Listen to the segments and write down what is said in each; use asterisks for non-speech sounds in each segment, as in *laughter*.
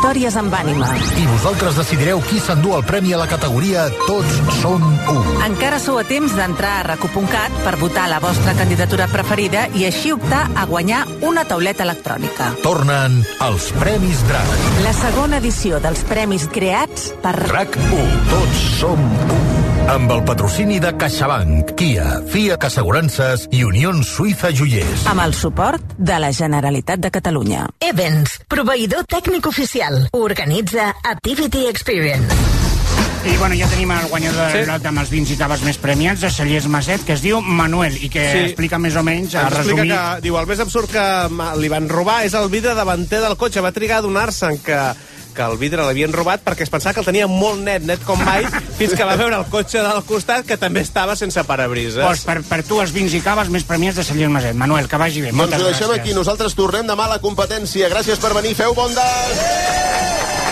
Històries amb ànima. I vosaltres decidireu qui s'endú el premi a la categoria Tots som un. Encara sou a temps d'entrar a recu.cat per votar la vostra candidatura preferida i així optar a guanyar una tauleta electrònica. Tornen els Premis DRAC. La segona edició dels premis creats per... RAC 1. Tots som un. Amb el patrocini de CaixaBank, Kia, FIAC Assegurances i Unió Suïssa Joiers. Amb el suport de la Generalitat de Catalunya. Evans, proveïdor tècnic oficial. Organitza Activity Experience. I bueno, ja tenim el guanyador Sí. lot amb els vins i caves més premiats de Cellers Maset, que es diu Manuel, i que Sí. explica més o menys, a Ens resumir... que, diu, el més absurd que ma- li van robar és el vidre davanter del cotxe. Va trigar a donar-se'n que que el vidre l'havien robat perquè es pensava que el tenia molt net, net com mai, fins que va veure el cotxe del costat que també estava sense parabrises. Pues per, per tu els vins i caves més premiats de Cellers Maset. Manuel, que vagi bé. Doncs Moltes ho deixem gràcies. aquí. Nosaltres tornem demà a la competència. Gràcies per venir. Feu bon des!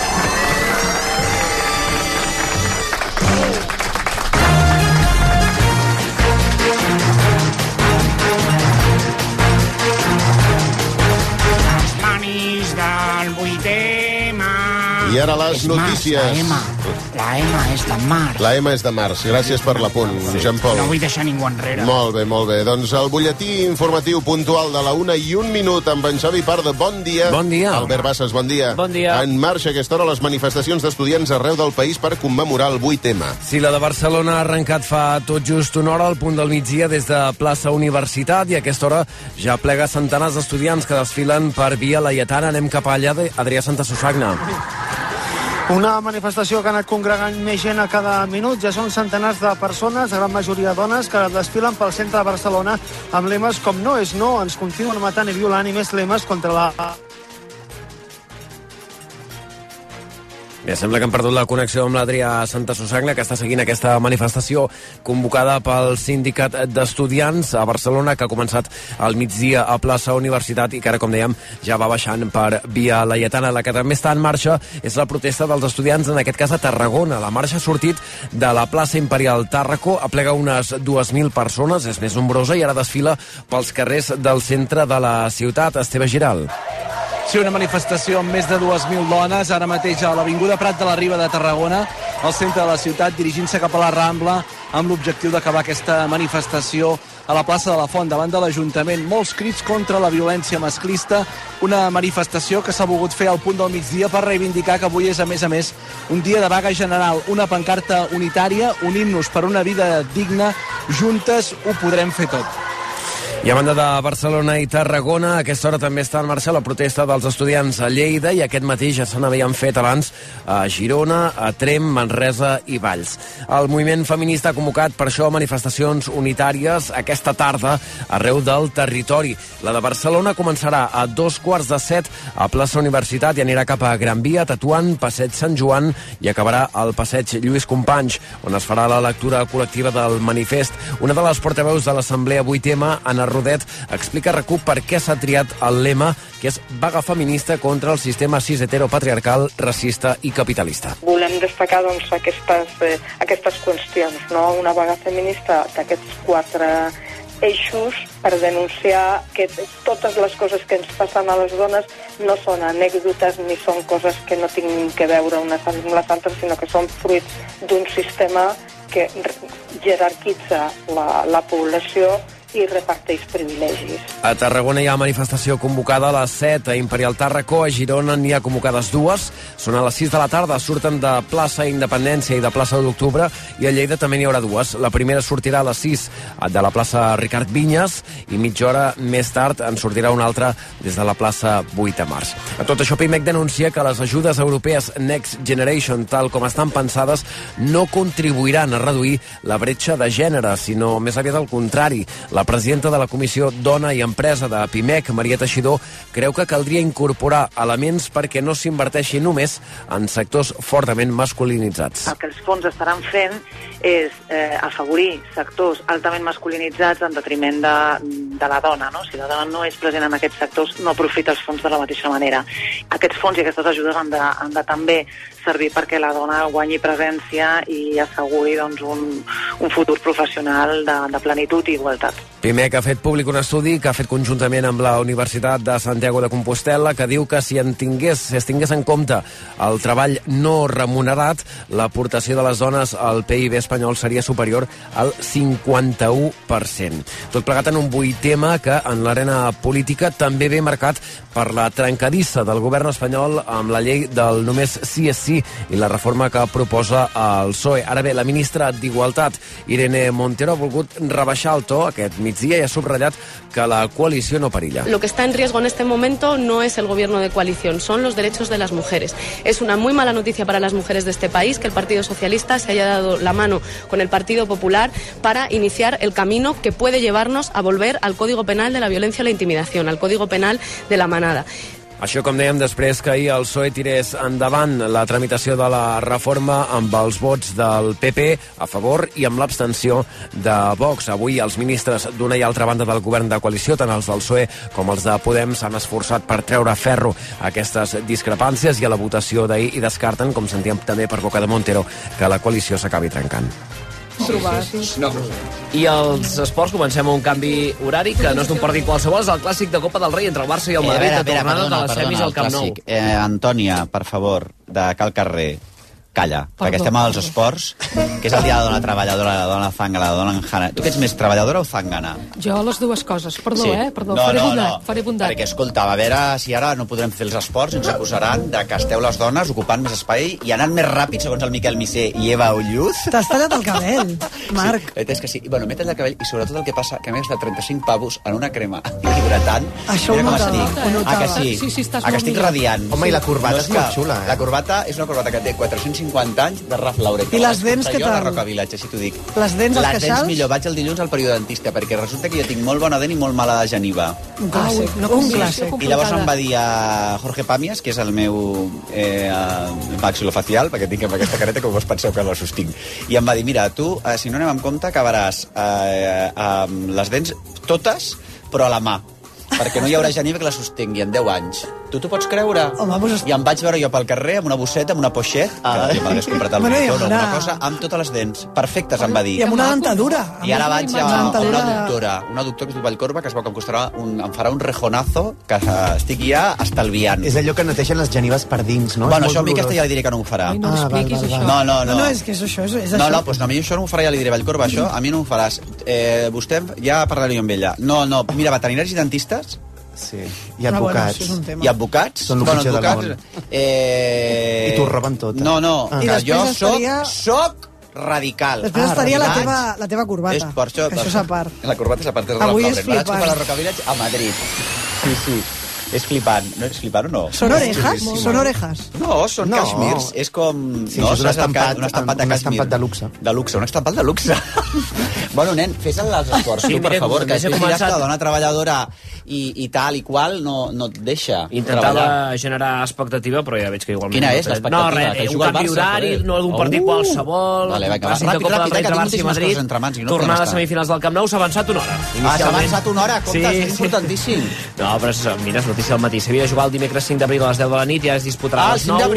I ara les És notícies. la M. La M és de Mar. La M és de març. Gràcies per l'apunt, Jean Paul. No vull deixar ningú enrere. Molt bé, molt bé. Doncs el butlletí informatiu puntual de la una i un minut amb en Xavi Parda. Bon dia. Bon dia. Albert Bassas, bon dia. Bon dia. En marxa aquesta hora les manifestacions d'estudiants arreu del país per commemorar el 8M. Sí, la de Barcelona ha arrencat fa tot just una hora al punt del migdia des de plaça Universitat i a aquesta hora ja plega centenars d'estudiants que desfilen per Via Laietana. Anem cap allà d'Adrià Santa Susagna. Una manifestació que ha anat congregant més gent a cada minut. Ja són centenars de persones, la gran majoria dones, que desfilen pel centre de Barcelona amb lemes com no és no, ens continuen matant i violant i més lemes contra la Bé, sembla que han perdut la connexió amb l'Adrià Santa Susagna, que està seguint aquesta manifestació convocada pel Sindicat d'Estudiants a Barcelona, que ha començat al migdia a plaça Universitat i que ara, com dèiem, ja va baixant per Via Laietana. La que també està en marxa és la protesta dels estudiants, en aquest cas a Tarragona. La marxa ha sortit de la plaça Imperial Tàrraco, aplega unes 2.000 persones, és més nombrosa, i ara desfila pels carrers del centre de la ciutat. Esteve Giral. Sí, una manifestació amb més de 2.000 dones, ara mateix a l'Avinguda Prat de la Riba de Tarragona, al centre de la ciutat, dirigint-se cap a la Rambla, amb l'objectiu d'acabar aquesta manifestació a la plaça de la Font, davant de l'Ajuntament. Molts crits contra la violència masclista, una manifestació que s'ha volgut fer al punt del migdia per reivindicar que avui és, a més a més, un dia de vaga general, una pancarta unitària, unint-nos per una vida digna, juntes ho podrem fer tot. I a banda de Barcelona i Tarragona, a aquesta hora també està en marxa la protesta dels estudiants a Lleida i aquest matí ja se n'havien fet abans a Girona, a Trem, Manresa i Valls. El moviment feminista ha convocat per això manifestacions unitàries aquesta tarda arreu del territori. La de Barcelona començarà a dos quarts de set a plaça Universitat i anirà cap a Gran Via, Tatuant, Passeig Sant Joan i acabarà al Passeig Lluís Companys, on es farà la lectura col·lectiva del manifest. Una de les portaveus de l'Assemblea 8M, Anna Rodet, explica a RAC1 per què s'ha triat el lema que és vaga feminista contra el sistema cis heteropatriarcal, racista i capitalista. Volem destacar doncs, aquestes, eh, aquestes qüestions, no? una vaga feminista d'aquests quatre eixos per denunciar que totes les coses que ens passen a les dones no són anècdotes ni són coses que no tinguin que veure unes amb les altres, sinó que són fruits d'un sistema que jerarquitza la, la població i reparteix privilegis. A Tarragona hi ha manifestació convocada a les 7, a Imperial Tàrraco, a Girona n'hi ha convocades dues, són a les 6 de la tarda, surten de plaça Independència i de plaça d'Octubre, i a Lleida també n'hi haurà dues. La primera sortirà a les 6 de la plaça Ricard Vinyes, i mitja hora més tard en sortirà una altra des de la plaça 8 de març. A tot això, Pimec denuncia que les ajudes europees Next Generation, tal com estan pensades, no contribuiran a reduir la bretxa de gènere, sinó més aviat al contrari. La presidenta de la Comissió Dona i Empresa de PIMEC, Maria Teixidor, creu que caldria incorporar elements perquè no s'inverteixi només en sectors fortament masculinitzats. El que els fons estaran fent és eh, afavorir sectors altament masculinitzats en detriment de, de la dona. No? Si la dona no és present en aquests sectors, no aprofita els fons de la mateixa manera. Aquests fons i aquestes ajudes han de, han de també servir perquè la dona guanyi presència i asseguri doncs, un, un futur professional de, de plenitud i igualtat. Pimec ha fet públic un estudi que ha fet conjuntament amb la Universitat de Santiago de Compostela que diu que si en tingués, si es tingués en compte el treball no remunerat, l'aportació de les dones al PIB espanyol seria superior al 51%. Tot plegat en un buit tema que en l'arena política també ve marcat per la trencadissa del govern espanyol amb la llei del només sí és sí i la reforma que proposa el PSOE. Ara bé, la ministra d'Igualtat, Irene Montero, ha volgut rebaixar el to aquest migdia i ha subratllat que la coalició no perilla. Lo que está en riesgo en este momento no es el gobierno de coalición, son los derechos de las mujeres. Es una muy mala noticia para las mujeres de este país que el Partido Socialista se haya dado la mano con el Partido Popular para iniciar el camino que puede llevarnos a volver al Código Penal de la violencia o la intimidación, al Código Penal de la manada. Això, com dèiem, després que ahir el PSOE tirés endavant la tramitació de la reforma amb els vots del PP a favor i amb l'abstenció de Vox. Avui els ministres d'una i altra banda del govern de coalició, tant els del PSOE com els de Podem, s'han esforçat per treure ferro aquestes discrepàncies i a la votació d'ahir i descarten, com sentíem també per boca de Montero, que la coalició s'acabi trencant. Trobar. No. I els esports comencem amb un canvi horari que no és d'un partit qualsevol, és el clàssic de Copa del Rei entre el Barça i el Eh, a Madrid, veure, a veure, tornada perdona, de les semis al Camp Nou. Eh, Antònia, per favor, de Cal Carrer, calla, Perdó. perquè estem als esports, que és el dia de la dona treballadora, la dona zangana, la dona enjana. Tu que ets més treballadora o zangana? Jo les dues coses. Perdó, Sí. eh? Perdó, No, faré no, bondat, no. faré bondat. Perquè, escolta, a veure si ara no podrem fer els esports i ens acusaran de que esteu les dones ocupant més espai i anant més ràpid, segons el Miquel Missé i Eva Ulluz. T'has tallat el cabell, *laughs* Marc. Sí, és que sí. I, Bueno, m'he tallat el cabell i sobretot el que passa que m'he gastat 35 pavos en una crema *laughs* hidratant. Això Mira ho com notava, estic. ho notava. Ah, que sí? Sí, sí, estàs ah, que estic radiant. Home, i la corbata és que- molt xula, eh? La corbata és una corbata que té 450 anys de Raf Lauren. I les dents, que què jo a la tal? Roca Village, així t'ho dic. Les dents, Les dents queixals? millor. Vaig el dilluns al periodentista perquè resulta que jo tinc molt bona dent i molt mala de geniva. Un clàssic, una un combinació clàssic. I llavors em va dir a Jorge Pàmies, que és el meu eh, maxilofacial, perquè tinc amb aquesta careta que vos penseu que la sostinc. I em va dir, mira, tu, eh, si no anem amb compte, acabaràs eh, amb les dents totes, però a la mà perquè no hi haurà geniva que la sostengui en 10 anys. Tu t'ho pots creure? Home, doncs... I em vaig veure jo pel carrer amb una bosseta, amb una poixet, Ah. que jo m'hagués comprat al Bueno, o ara- alguna cosa, amb totes les dents perfectes, em va dir. I amb una dentadura. I ara vaig una a, una doctora, una doctora que es diu Vallcorba, que es veu que em costarà un, em farà un rejonazo que estic ja estalviant. És allò que neteixen les genives per dins, no? Bueno, això a mi aquesta ja li diré que no ho farà. Ai, no Ah, m'expliquis val, val, això. No, no, no. No, no, és que és això, és, és no, això. no, doncs a mi això no ho farà, ja li diré Vallcorba, això, a mi no ho faràs. Eh, vostè, ja parlaré jo amb ella. No, no, mira, veterinaris i dentistes Sí. I Ah, bueno, advocats. això és un tema. i advocats... Són del món. eh... I t'ho roben tot, eh? No, no, Ah. I que després jo estaria- soc, soc radical. Després estaria la teva, la teva corbata. És per això, que això és a part. La corbata és a part. És Avui la és. Me vaig flipant. comprar la Roca Village a Madrid. Sí, sí. És flipant. No és flipant o no? Són orejas? Sí, sí. Són orejas? No, són No. no. cashmirs. És com... Sí, no, és un estampat, un estampat de un estampat de luxe. De luxe, un estampat de luxe. *laughs* bueno, nen, fes els esports, Sí, tu, per mira, favor, que que començat- la dona treballadora i, i tal i qual no, no et deixa Intentava treballar. generar expectativa, però ja veig que igualment... Quina no és l'expectativa? No, res, Que un canvi horari, no algun partit Uh! qualsevol... Vale, va, ràpid, del ràpid, Rei que tinc moltíssimes coses entre mans i no tornada podem a estar. semifinals del Camp Nou, s'ha avançat una hora. Ah, s'ha Inicialment- avançat una hora, compte, és importantíssim. No, però mira, és notícia del matí. S'havia de jugar el dimecres 5 d'abril a les 10 de la nit i ara es disputarà Ah, a el les 5 9.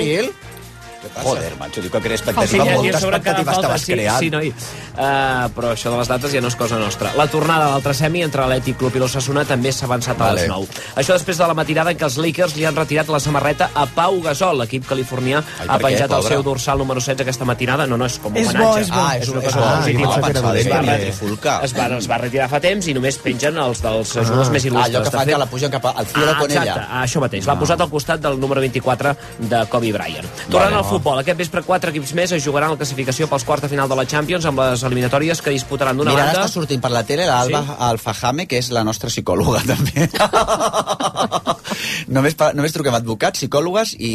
D'abril? Joder, macho, diu que crea Sí, expectativa. Molta a cada expectativa falta, estaves sí, creant. sí, noi. Uh, però això de les dates ja no és cosa nostra. La tornada de l'altre semi entre l'Atlètic Club i l'Ossassuna també s'ha avançat a Vale. les 9. Això després de la matinada en què els Lakers li han retirat la samarreta a Pau Gasol, l'equip californià Ai, ha per què, penjat el seu dorsal número 16 aquesta matinada. No, no, és com És homenatge. bo, és bo. Ah, és, una és, cosa bo, positiva. és va. Es va, es va retirar fa temps i només pengen els dels jugadors més Ah, il·lustres. allò que De fa fet- que la pugen cap al cielo ah, con exacte, ella. ah, això mateix. L'ha No. posat al costat del número 24 de Kobe Bryant. Tornant al futbol, aquest vespre quatre equips més es jugaran la classificació pels quarts de final de la Champions amb les eliminatòries que disputaran d'una Mira, ara banda... està sortint per la tele l'Alba Sí? Alfajame, que és la nostra psicòloga, *laughs* també. només, pa, només truquem advocats, psicòlogues i,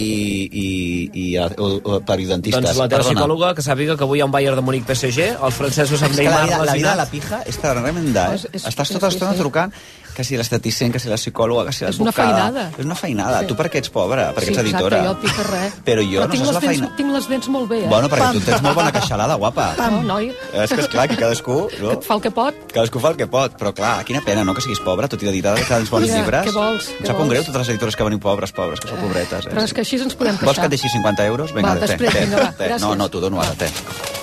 i, i o, periodistes. Doncs la teva Perdona. psicòloga, que sàpiga que avui hi ha un Bayern de Múnich PSG, els francesos amb que la Neymar vida, la vida de la pija és tremenda, eh? És- és- Estàs tota l'estona sí, sí. trucant que si l'esteticent, que si la psicòloga, que si És una l'advocada... feinada. És una feinada. Sí. Tu per què ets pobra? Perquè sí, ets editora. Exacte, jo pica res. Però jo no tinc saps les la dents, feina. Tinc les dents molt bé, eh? Bueno, perquè tu tens molt bona queixalada, guapa. *laughs* No, noi, És que, esclar, que cadascú... No? que et fa el que pot. Cadascú fa el que pot, però clar, quina pena, no?, que siguis pobra, tot i que tants bons Mira, llibres. què vols, Em sap un greu, totes les editores que veniu pobres, pobres, que sou pobretes. Eh? Però és que així ens podem Vols que queixar. et deixi 50 euros? Vinga, Va, després, té, vinga, va, té. No, no, t'ho dono ara, té.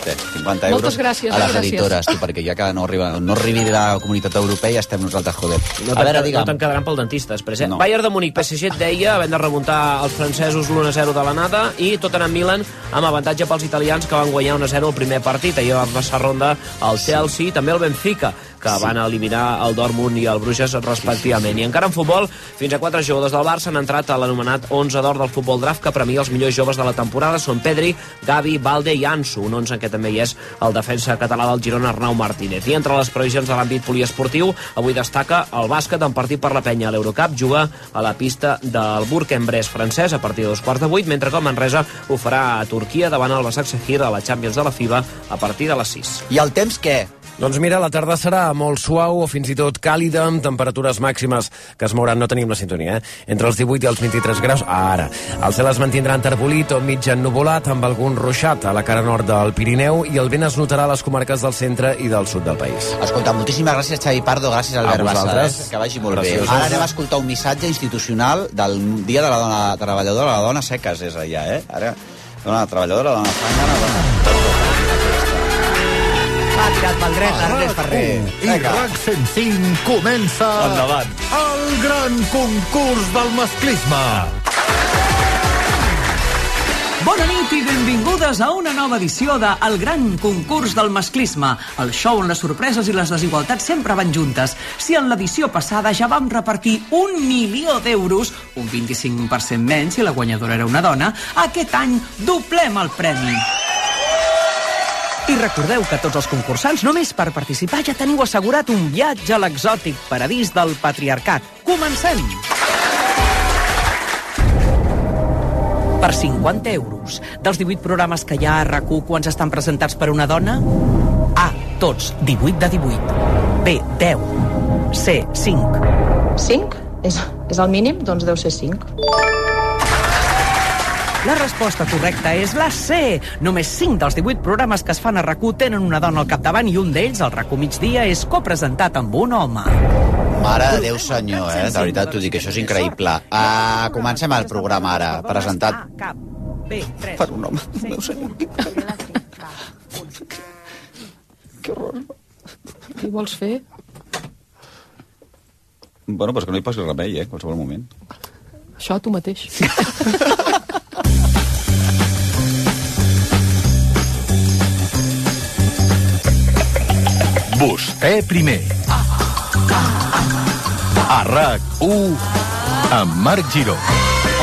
Té, 50 euros Moltes gràcies, a les eh, gràcies. editores, tu, perquè ja que no arriba, no arribi la comunitat europea estem nosaltres, joder. No a veure, no digue'm. te'n quedaran pel dentista després, eh? No. No. Bayern de Múnich, PSG et deia, havent de remuntar els francesos l'1-0 de la nada, i Tottenham Milan amb avantatge pels italians que van guanyar 1-0 el primer partit. Ahir va passar ronda el Chelsea, també el Benfica, que sí. van eliminar el Dortmund i el Bruges respectivament. I encara en futbol, fins a quatre jugadors del Barça han entrat a l'anomenat 11 d'or del futbol draft que premia els millors joves de la temporada. Són Pedri, Gavi, Valde i Ansu, un 11 en què també hi és el defensa català del Girona, Arnau Martínez. I entre les previsions de l'àmbit poliesportiu, avui destaca el bàsquet en partit per la penya l'Eurocup, juga a la pista del Bourg-en-Bresse francès a partir de dos quarts de vuit, mentre que el Manresa ho farà a Turquia davant el Basak Sehir a la Champions de la FIBA a partir de les 6. I el temps què? Doncs mira, la tarda serà molt suau o fins i tot càlida, amb temperatures màximes que es mouran, no tenim la sintonia, eh? entre els 18 i els 23 graus. Ara, el cel es mantindrà enterbolit o mig ennuvolat, amb algun ruixat a la cara nord del Pirineu i el vent es notarà a les comarques del centre i del sud del país. Escolta, moltíssimes gràcies, Xavi Pardo, gràcies, Albert Bassa. Eh? Que vagi molt Gràcies. bé. Ara anem a escoltar un missatge institucional del Dia de la Dona Treballadora, la Dona Seques, és allà, eh? Ara, dona treballadora, la dona la dona... Va tirat pel dret, Ernest Ferrer. I RAC 105 comença Endavant. el gran concurs del masclisme. Bona nit i benvingudes a una nova edició de El Gran Concurs del Masclisme, el show on les sorpreses i les desigualtats sempre van juntes. Si en l'edició passada ja vam repartir un milió d'euros, un 25% menys si la guanyadora era una dona, aquest any doblem el premi. I recordeu que tots els concursants, només per participar, ja teniu assegurat un viatge a l'exòtic paradís del patriarcat. Comencem! Per 50 euros, dels 18 programes que hi ha a rac quants estan presentats per una dona? A. Tots, 18 de 18. B. 10. C. 5. 5? És, és el mínim? Doncs deu ser 5. La resposta correcta és la C. Només 5 dels 18 programes que es fan a rac tenen una dona al capdavant i un d'ells, el rac migdia, és copresentat amb un home. Mare de Déu senyor, eh? De veritat t'ho dic, això és increïble. Uh, comencem el programa ara, presentat Cap. B. 3. per un home. Déu senyor. Que horror. Què vols fer? Bueno, pues que no hi passi remei, eh? En qualsevol moment. Això, tu mateix. *laughs* Vostè primer. A RAC1 amb Marc Giró.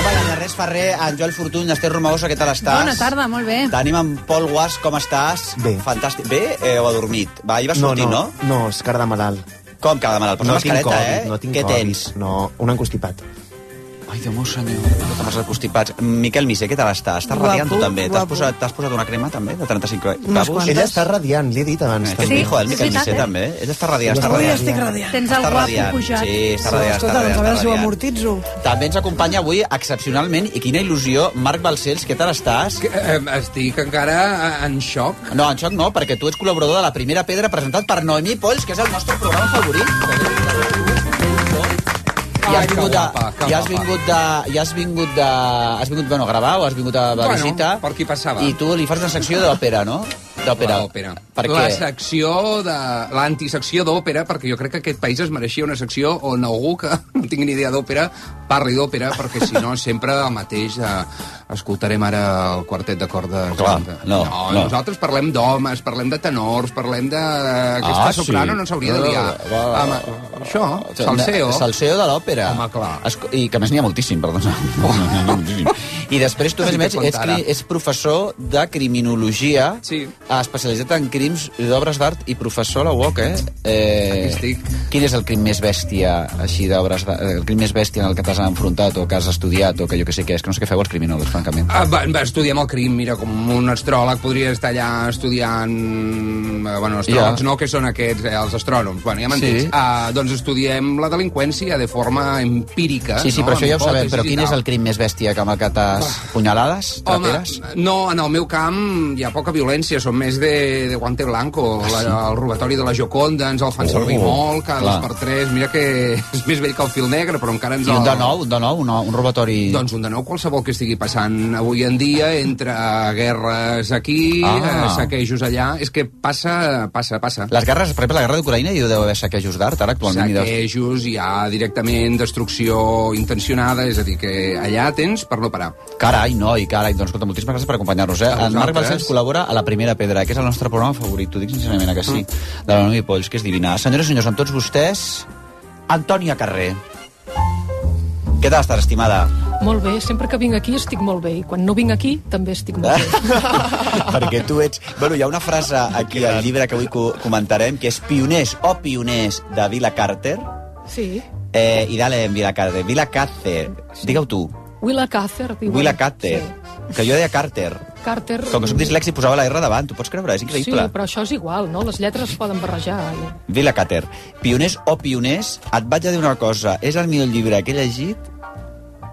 Home, l'Ernest Ferrer, en Joel Fortuny, Esther Romagosa, què tal estàs? Bona tarda, molt bé. Tenim en Pol Guas, com estàs? Bé. Fantàstic. Bé eh, o adormit? Va, ahir vas No, sortir, no? no, no, és cara de malalt. Com cara de malalt? Posa no tinc mascareta, Covid, eh? no tinc Què Covid. tens? No, un encostipat. Ai, Déu meu senyor, t'has constipats. Miquel Misé, què tal estàs? Estàs Guapo, radiant tu també. T'has posat, t'has posat una crema també de 35 Unes cabos? quantes. Ella està radiant, li he dit abans. Eh, que és també. hijo, el Miquel Misé eh? també. Ell està radiant, està Avui radiant. estic radiant. Tens el Està guapo radiant. pujat. Sí, està radiant, està Escolta, doncs radiant. a veure està si ho radiant. amortitzo. També ens acompanya avui, excepcionalment, i quina il·lusió, Marc Balcells, què tal estàs? Que, eh, estic encara en xoc. No, en xoc no, perquè tu ets col·laborador de La Primera Pedra presentat per Noemí Polls, que és el nostre programa favorit. I has vingut, de, guapa, que i has vingut de, i has vingut de, has vingut bueno, a gravar o has vingut a, de Bueno, visita per aquí passava. i tu li fas una secció d'òpera, no? D'òpera. L'òpera. Per La què? secció de... L'antisecció d'òpera, perquè jo crec que aquest país es mereixia una secció on algú que *laughs* no tingui ni idea d'òpera parli d'òpera, perquè si no sempre el mateix eh, escoltarem ara el quartet de cordes. Clar, no, no, no. Nosaltres parlem d'homes, parlem de tenors, parlem de... Aquesta Ah, soprano sí. no s'hauria de liar. Va, va, va. Amb, això, salseo. Salseo de l'òpera. Home, clar. Esco- I que més n'hi ha moltíssim, perdona. *laughs* moltíssim. I després tu, més a més, ets, cri- ets professor de criminologia, Sí. especialitzat en crims d'obres d'art i professor a la UOC, eh? eh estic. Quin és el crim més bèstia, així, d'obres d'art? El crim més bèstia en el que t'has enfrontat o que has estudiat o que jo que sé què és, que no sé què feu els criminòlegs, francament. Ah, va, va, estudiem el crim, mira, com un astròleg podria estar allà estudiant... eh, Bueno, astròlegs Ja. no, que són aquests, eh, els astrònoms. Bueno, ja m'entens. Sí. Ah, doncs estudiem la delinqüència de forma empírica. Sí, sí, no? però això ja ho Amb sabem, però quin és el crim més bèstia que amb el que t'has... Punyalades? Home, no, en el meu camp hi ha poca violència, són més de, de guante blanco. La, el robatori de la Joconda ens el fan Ah, Oh, servir molt, cada clar. dos per tres. Mira que és més vell que el fil negre, però encara ens I un de nou, un de nou, un, un robatori... Doncs un de nou qualsevol que estigui passant passant avui en dia entre guerres aquí, Ah. ah. saquejos allà. És que passa, passa, passa. Les guerres, per exemple, la guerra d'Ucraïna hi deu haver saquejos d'art, ara actualment. Saquejos, hi ha directament destrucció intencionada, és a dir, que allà tens per no parar. Carai, noi, carai. Doncs escolta, moltíssimes gràcies per acompanyar-nos. Eh? En Marc. Balcells col·labora a La Primera Pedra, que és el nostre programa favorit, t'ho dic sincerament, eh, que sí, de la Noemi Polls, que és divina. Senyores i senyors, amb tots vostès, Antònia Carrer. Què tal estàs, estimada? Molt bé, sempre que vinc aquí estic molt bé i quan no vinc aquí també estic molt bé. *laughs* Perquè tu ets... Bueno, hi ha una frase aquí al llibre que avui co comentarem, que és pioners o pioners de Vila Carter, Sí, eh, i dale en Vila Carter. Vila Carter, digue-ho tu. Willa Cather diuen. Willa Carter. Que jo deia Carter. Carter... Com que soc dislèxic posava la R davant, tu pots creure, és Sí, increïble. però això és igual, no? Les lletres es poden barrejar. I... Vila Cater. Pioners o pioners, et vaig a dir una cosa. És el millor llibre que he llegit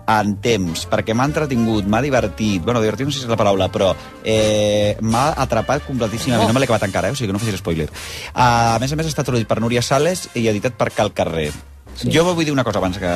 en temps, perquè m'ha entretingut, m'ha divertit, bueno, divertit no sé si és la paraula, però eh, m'ha atrapat completíssimament. Oh. No me l'he acabat encara, eh? o sigui que no facis spoiler. Uh, a més a més, està traduït per Núria Sales i editat per Cal Carrer. Sí. Jo vull dir una cosa abans que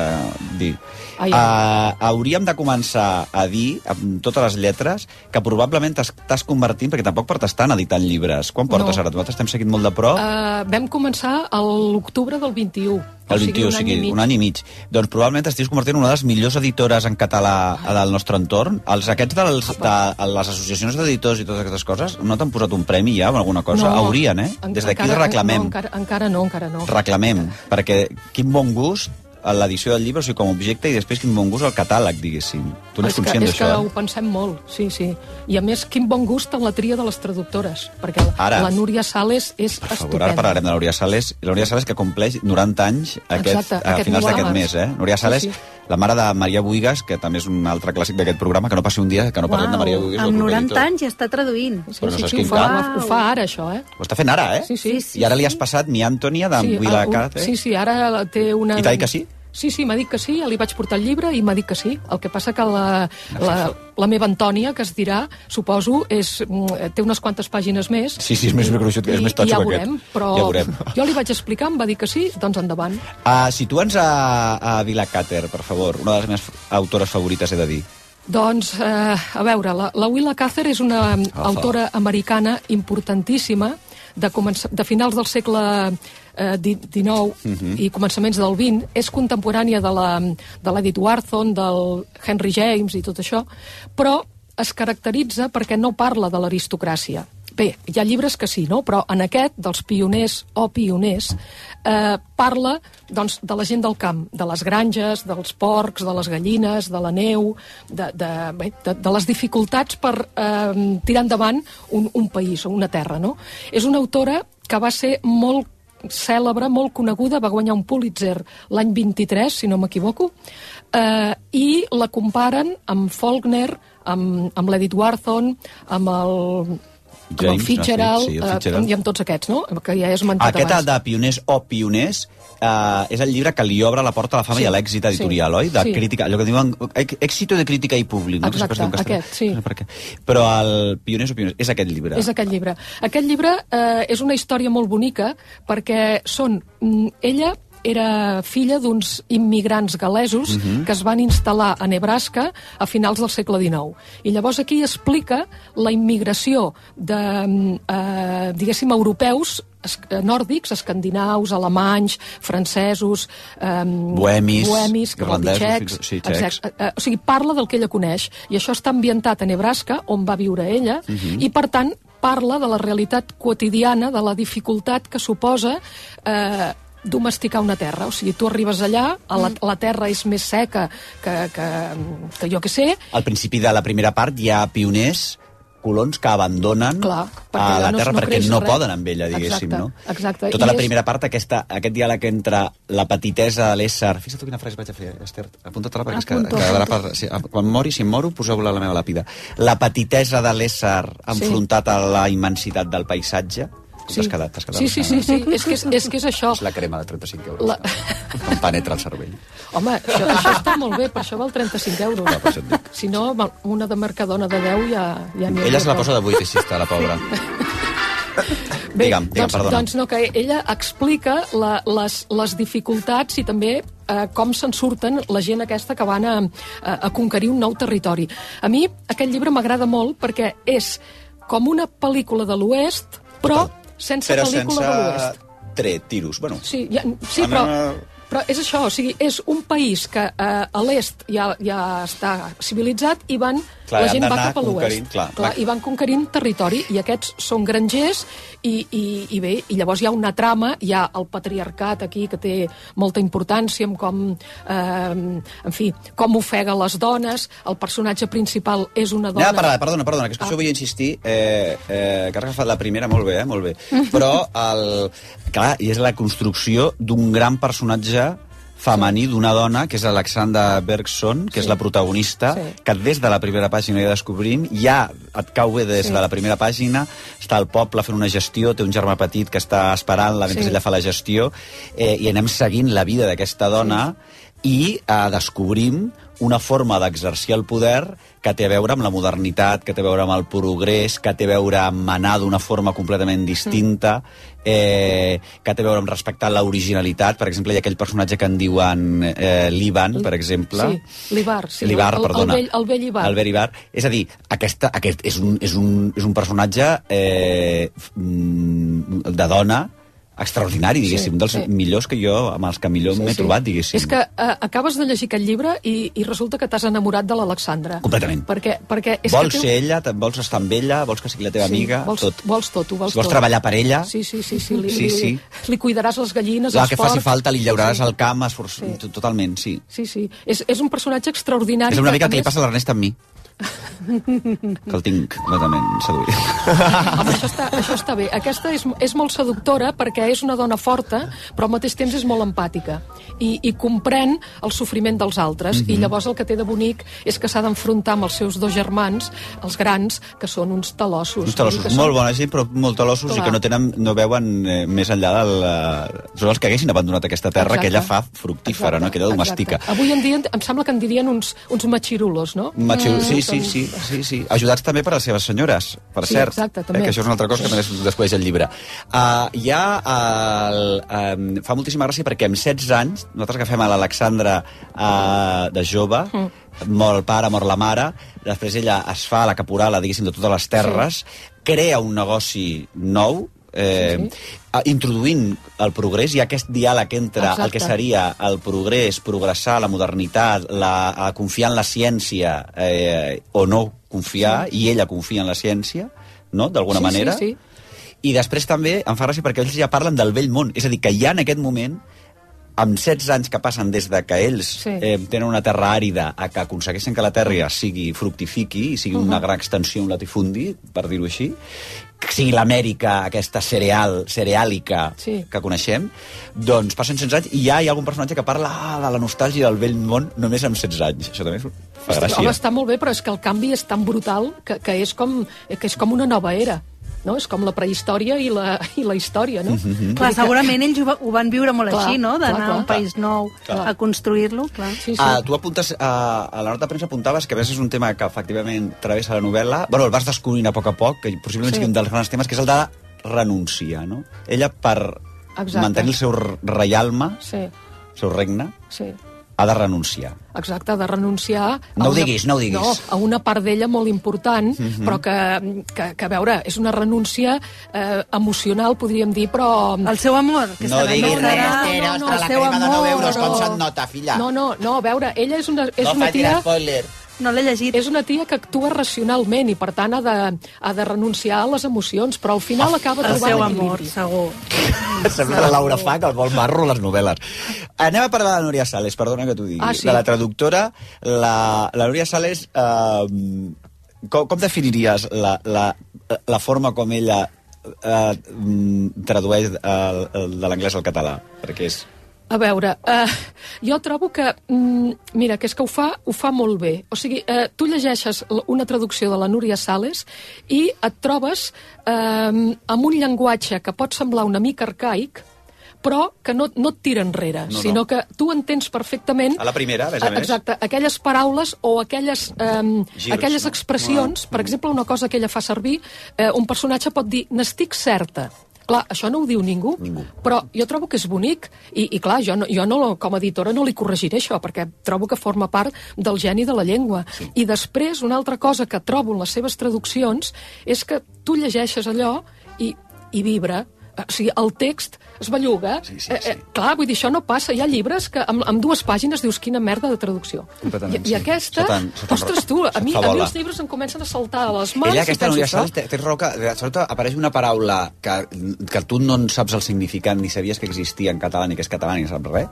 dir. Ai, Uh, hauríem de començar a dir, amb totes les lletres, que probablement t'es- t'has convertint, perquè tampoc portes tant editant llibres. Quan portes No. ara? Nosaltres estem seguint molt de prop. Uh, vam començar a l'octubre del 21. El 21, o un any sigui, mig. un any i mig. Doncs probablement t'estiguis convertint en una de les millors editores en català del nostre entorn. Els aquests dels, de les associacions d'editors i totes aquestes coses no t'han posat un premi ja o alguna cosa? No, Haurien, eh? en- Des d'aquí encara- reclamem. No, encara, encara no, encara no. Reclamem, perquè quin bon gust l'edició del llibre, o sigui, com a objecte, i després quin bon gust al catàleg, diguéssim. Tu n'és és que, conscient és d'això, que eh? ho pensem molt, sí, sí. I a més, quin bon gust en la tria de les traductores, perquè la, Ara. la Núria Sales és Per favor, ara estupenda. parlarem de la Núria Sales. I la Núria Sales que compleix 90 anys aquest, Exacte, a aquest finals d'aquest mes. Eh? Núria Sí, Sales, sí. la mare de Maria Buigas, que també és un altre clàssic d'aquest programa, que no passi un dia que no parlem de Maria Buigas. amb del proper 90 editor. anys ja està traduint. Però no saps Sí, quin ho fa, cap. ho fa ara, això, eh? Ho està fent ara, eh? Sí, sí. I ara li has passat mi Antònia de sí, Willa un- Cate. Sí, sí, ara té una... I t'ha dit que sí? Sí, sí, m'ha dit que sí, li vaig portar el llibre i m'ha dit que sí. El que passa que la, la, la meva Antònia, que es dirà, suposo, és, mm, té unes quantes pàgines més. Sí, sí, és més gruixut, és més totxo ja ho aquest. veurem, però Ja veurem. jo li vaig explicar, em va dir que sí, doncs endavant. Uh, situa'ns a, a Villa Cater, per favor, una de les meves autores favorites, he de dir. Doncs, eh, a veure, la, la Willa Cather és una autora americana importantíssima de, comença, de finals del segle eh, di- XIX Mhm. i començaments del XX. És contemporània de la- de l'Edith Wharton, del Henry James i tot això, però es caracteritza perquè no parla de l'aristocràcia. Bé, hi ha llibres que sí, no? però en aquest, dels pioners o pioners, eh, parla doncs, de la gent del camp, de les granges, dels porcs, de les gallines, de la neu, de, de, bé, de, de les dificultats per eh, tirar endavant un, un país o una terra. No? És una autora que va ser molt cèlebre, molt coneguda, va guanyar un Pulitzer l'any 23, si no m'equivoco, eh, i la comparen amb Faulkner, amb, amb l'Edith Wharton, amb el amb el James, Fitzgerald? Sí, sí, el eh, Fitzgerald. i amb tots aquests, no? Que ja he esmentat Aquest abans. de Pioners o Pioners uh, és el llibre que li obre la porta a la fama Sí, i a l'èxit editorial, sí, oi? De sí. crítica, allò que diuen èx- èxito de crítica i públic, no? Que Exacte, castellà. aquest, sí. No sé. Però el Pioners o Pioners és aquest llibre. És aquest llibre. Aquest llibre eh, és una història molt bonica perquè són... mm, Ella era filla d'uns immigrants galesos Mhm. que es van instal·lar a Nebraska a finals del segle XIX. I llavors aquí explica la immigració de, mm, eh, diguéssim, europeus eh, nòrdics, escandinaus, alemanys, francesos, eh, Bohemis, bohemis irlandesos, sí, txecs. eh, o sigui, parla del que ella coneix, i això està ambientat a Nebraska, on va viure ella, Mhm. i per tant parla de la realitat quotidiana, de la dificultat que suposa eh, domesticar una terra. O sigui, tu arribes allà, a la, la terra és més seca que, que, que jo que sé, Al principi de la primera part hi ha pioners colons que abandonen Clar, a la no- terra no perquè no res. poden amb ella, diguéssim, Exacte, no? exacte. Tota I la és- primera part, aquesta, aquest diàleg entre la petitesa de l'ésser... Fixa't tu quina frase vaig a fer, Esther. Apunta-te-la perquè Apunto, quedarà apunto. per... Sí, quan mori, si em moro, poseu-la a la meva làpida. La petitesa de l'ésser enfrontat a la immensitat del paisatge. Sí. T'has quedat, t'has quedat. Sí, sí, sí, sí. És, que és, és que és això. És la crema de 35 euros. La... Em penetra el cervell. Home, això, això està molt bé, per això val 35 euros. Ja, per això et dic. Si no, val- una de Mercadona de 10 ja, ja Ella se la posa de vuit, aixista, la pobra. *laughs* Bé, digue'm, digue'm, doncs, perdona. doncs no, que ella explica la, les, les dificultats i també eh, com se'n surten la gent aquesta que van a, a, a conquerir un nou territori. A mi aquest llibre m'agrada molt perquè és com una pel·lícula de l'Oest, però sense Però pel·lícula sense de l'Oest. tret, tiros. Bueno, Sí, ja, sí però, mi- però és això, o sigui, és un país que eh, a l'est ja, ja està civilitzat i van, Clar, la gent va cap a l'oest. clar. Clar, I van conquerint territori, i aquests són grangers, i, i, i bé, i llavors hi ha una trama, hi ha el patriarcat aquí, que té molta importància, amb com, eh, en fi, com ofega les dones, el personatge principal és una dona... Anem a parlar, perdona, perdona, que és que Ah. això vull insistir, eh, eh, que has agafat la primera, molt bé, eh, molt bé. Però, el, clar, i és la construcció d'un gran personatge femení d'una dona, que és Alexandra Bergson, que sí. és la protagonista, sí. que des de la primera pàgina ja descobrim, ja et cau bé des Sí. sí. de la primera pàgina, està al poble fent una gestió, té un germà petit que està esperant-la mentre Sí. ella fa la gestió, eh, i anem seguint la vida d'aquesta dona, i eh, descobrim una forma d'exercir el poder que té a veure amb la modernitat, que té a veure amb el progrés, que té a veure amb manar d'una forma completament distinta, eh, que té a veure amb respectar l'originalitat. Per exemple, hi ha aquell personatge que en diuen eh, l'Ivan, per exemple. Sí, l'Ibar, sí. L'Ibar, el, perdona. El vell, el vell Ibar. És a dir, aquesta, aquest és un, és un, és un personatge eh, mm, de dona extraordinari, diguéssim, Sí, dels sí. millors que jo, amb els que millor m'he trobat, diguéssim. És que eh, acabes de llegir aquest llibre i, i resulta que t'has enamorat de l'Alexandra. Completament. Perquè, perquè és vols que ser ella, vols estar amb ella, vols que sigui la teva amiga, vols, tot. Vols tot, ho vols Si vols tot. treballar per ella, Sí, sí, sí. sí, li, Sí, sí. Li, li cuidaràs les gallines, el els que faci porcs. falta li llauraràs sí, al camp, esforç... Sí. sí. totalment, sí. Sí, sí. És, és un personatge extraordinari. És una que, mica que li més- passa a l'Ernest amb mi, que el tinc completament seduït. Home, això està, això està bé. Aquesta és, és molt seductora perquè és una dona forta, però al mateix temps és molt empàtica i, i comprèn el sofriment dels altres. Mhm. I llavors el que té de bonic és que s'ha d'enfrontar amb els seus dos germans, els grans, que són uns talossos. Uns talossos, molt són- bona gent, però molt talossos i Clar. que no tenen, no veuen eh, més enllà del... Eh, són els que haguessin abandonat aquesta terra Exacte. que ella fa fructífera, no? que ella domestica. Exacte. Avui en dia em sembla que en dirien uns, uns machirulos, no? Macho, sí, Mm, sí, doncs- sí, sí, sí. Ajudats també per les seves senyores, per Sí, cert. exacte, també. Eh, que això és una altra cosa que també es descobreix el llibre. Uh, hi ha... El, um, fa moltíssima gràcia perquè amb 16 anys, nosaltres agafem a l'Alexandra uh, de jove, Mm. mor el pare, mor la mare, després ella es fa la caporala, diguéssim, de totes les terres, crea un negoci nou, eh, Sí, sí. introduint el progrés, ha aquest diàleg entre Exacte. el que seria el progrés, progressar, la modernitat, la, a confiar en la ciència eh, o no confiar, sí. i ella confia en la ciència, no?, d'alguna Sí, manera. sí, sí. I després també em fa gràcia perquè ells ja parlen del vell món, és a dir, que ja en aquest moment amb 16 anys que passen des de que ells Sí. eh, tenen una terra àrida a que aconsegueixen que la terra sigui fructifiqui i sigui una Mhm. gran extensió, un latifundi, per dir-ho així, que sigui l'Amèrica aquesta cereal, cereàlica Sí. que coneixem, doncs passen 16 anys i ja hi ha algun personatge que parla ah, de la nostàlgia del vell món només amb 16 anys. Això també fa gràcia. Home, està molt bé, però és que el canvi és tan brutal que, que, és, com, que és com una nova era. No? És com la prehistòria i la, i la història, no? Mhm. Clar, segurament ells ho, va- ho van viure molt Clar, així, no? D'anar a un país nou Clar. a construir-lo, clar. Sí, Ah, tu apuntes, a, a la nota de premsa apuntaves que a és un tema que efectivament travessa la novel·la, bueno, el vas descobrint a poc a poc, que possiblement Sí. sigui un dels grans temes, que és el de renunciar, no? Ella, per Exacte. mantenir el seu reialme, Sí, el seu regne, sí. Ha de renunciar. Exacte, de renunciar... No a ho una- diguis, no ho diguis. No, a una part d'ella molt important, Mhm. però que, que, que, a veure, és una renúncia eh, emocional, podríem dir, però... El seu amor, que No diguis res. Esther, no, ostres, no, la el seu crema de 9 amor, euros, com no. se't nota, filla? No, no, no, a veure, ella és una, és no una facis tia... spoiler. No l'he llegit. És una tia que actua racionalment i, per tant, ha de, ha de renunciar a les emocions, però al final acaba El trobant seu equilibri. amor, segur. *laughs* Sembla la Laura Fa, que el vol marro les novel·les. Anem a parlar de la Núria Sales, perdona que t'ho digui. Ah, sí? De la traductora, la, la Núria Sales... Eh, com, com definiries la, la, la forma com ella eh, mm, tradueix el, el, de l'anglès al català? Perquè és... A veure, uh, jo trobo que, mm, mira, que és que ho fa, ho fa molt bé. O sigui, uh, tu llegeixes una traducció de la Núria Sales i et trobes uh, amb un llenguatge que pot semblar una mica arcaic, però que no, no et tira enrere, No, no. sinó que tu entens perfectament... A la primera, a més a Eh, més. Exacte, aquelles paraules o aquelles, um, Girs, aquelles no? expressions, per exemple, una cosa que ella fa servir, eh, un personatge pot dir, n'estic certa, Clar, això no ho diu ningú, ningú. però jo trobo que és bonic i, i clar, jo, no, jo no, com a editora no li corregiré això, perquè trobo que forma part del geni de la llengua. Sí. I després, una altra cosa que trobo en les seves traduccions és que tu llegeixes allò i, i vibra. O sigui, el text es belluga. Sí, sí, sí. Eh, eh, clar, vull dir, això no passa. Hi ha llibres que amb, amb dues pàgines dius quina merda de traducció. I, I aquesta, se t'en- ostres, tu, a mi, a mi els llibres em comencen a saltar a les mans Ella, aquesta Núria això. Sales, té, raó que de sobte apareix una paraula que, que tu no en saps el significat ni sabies que existia en català ni que és català ni saps res,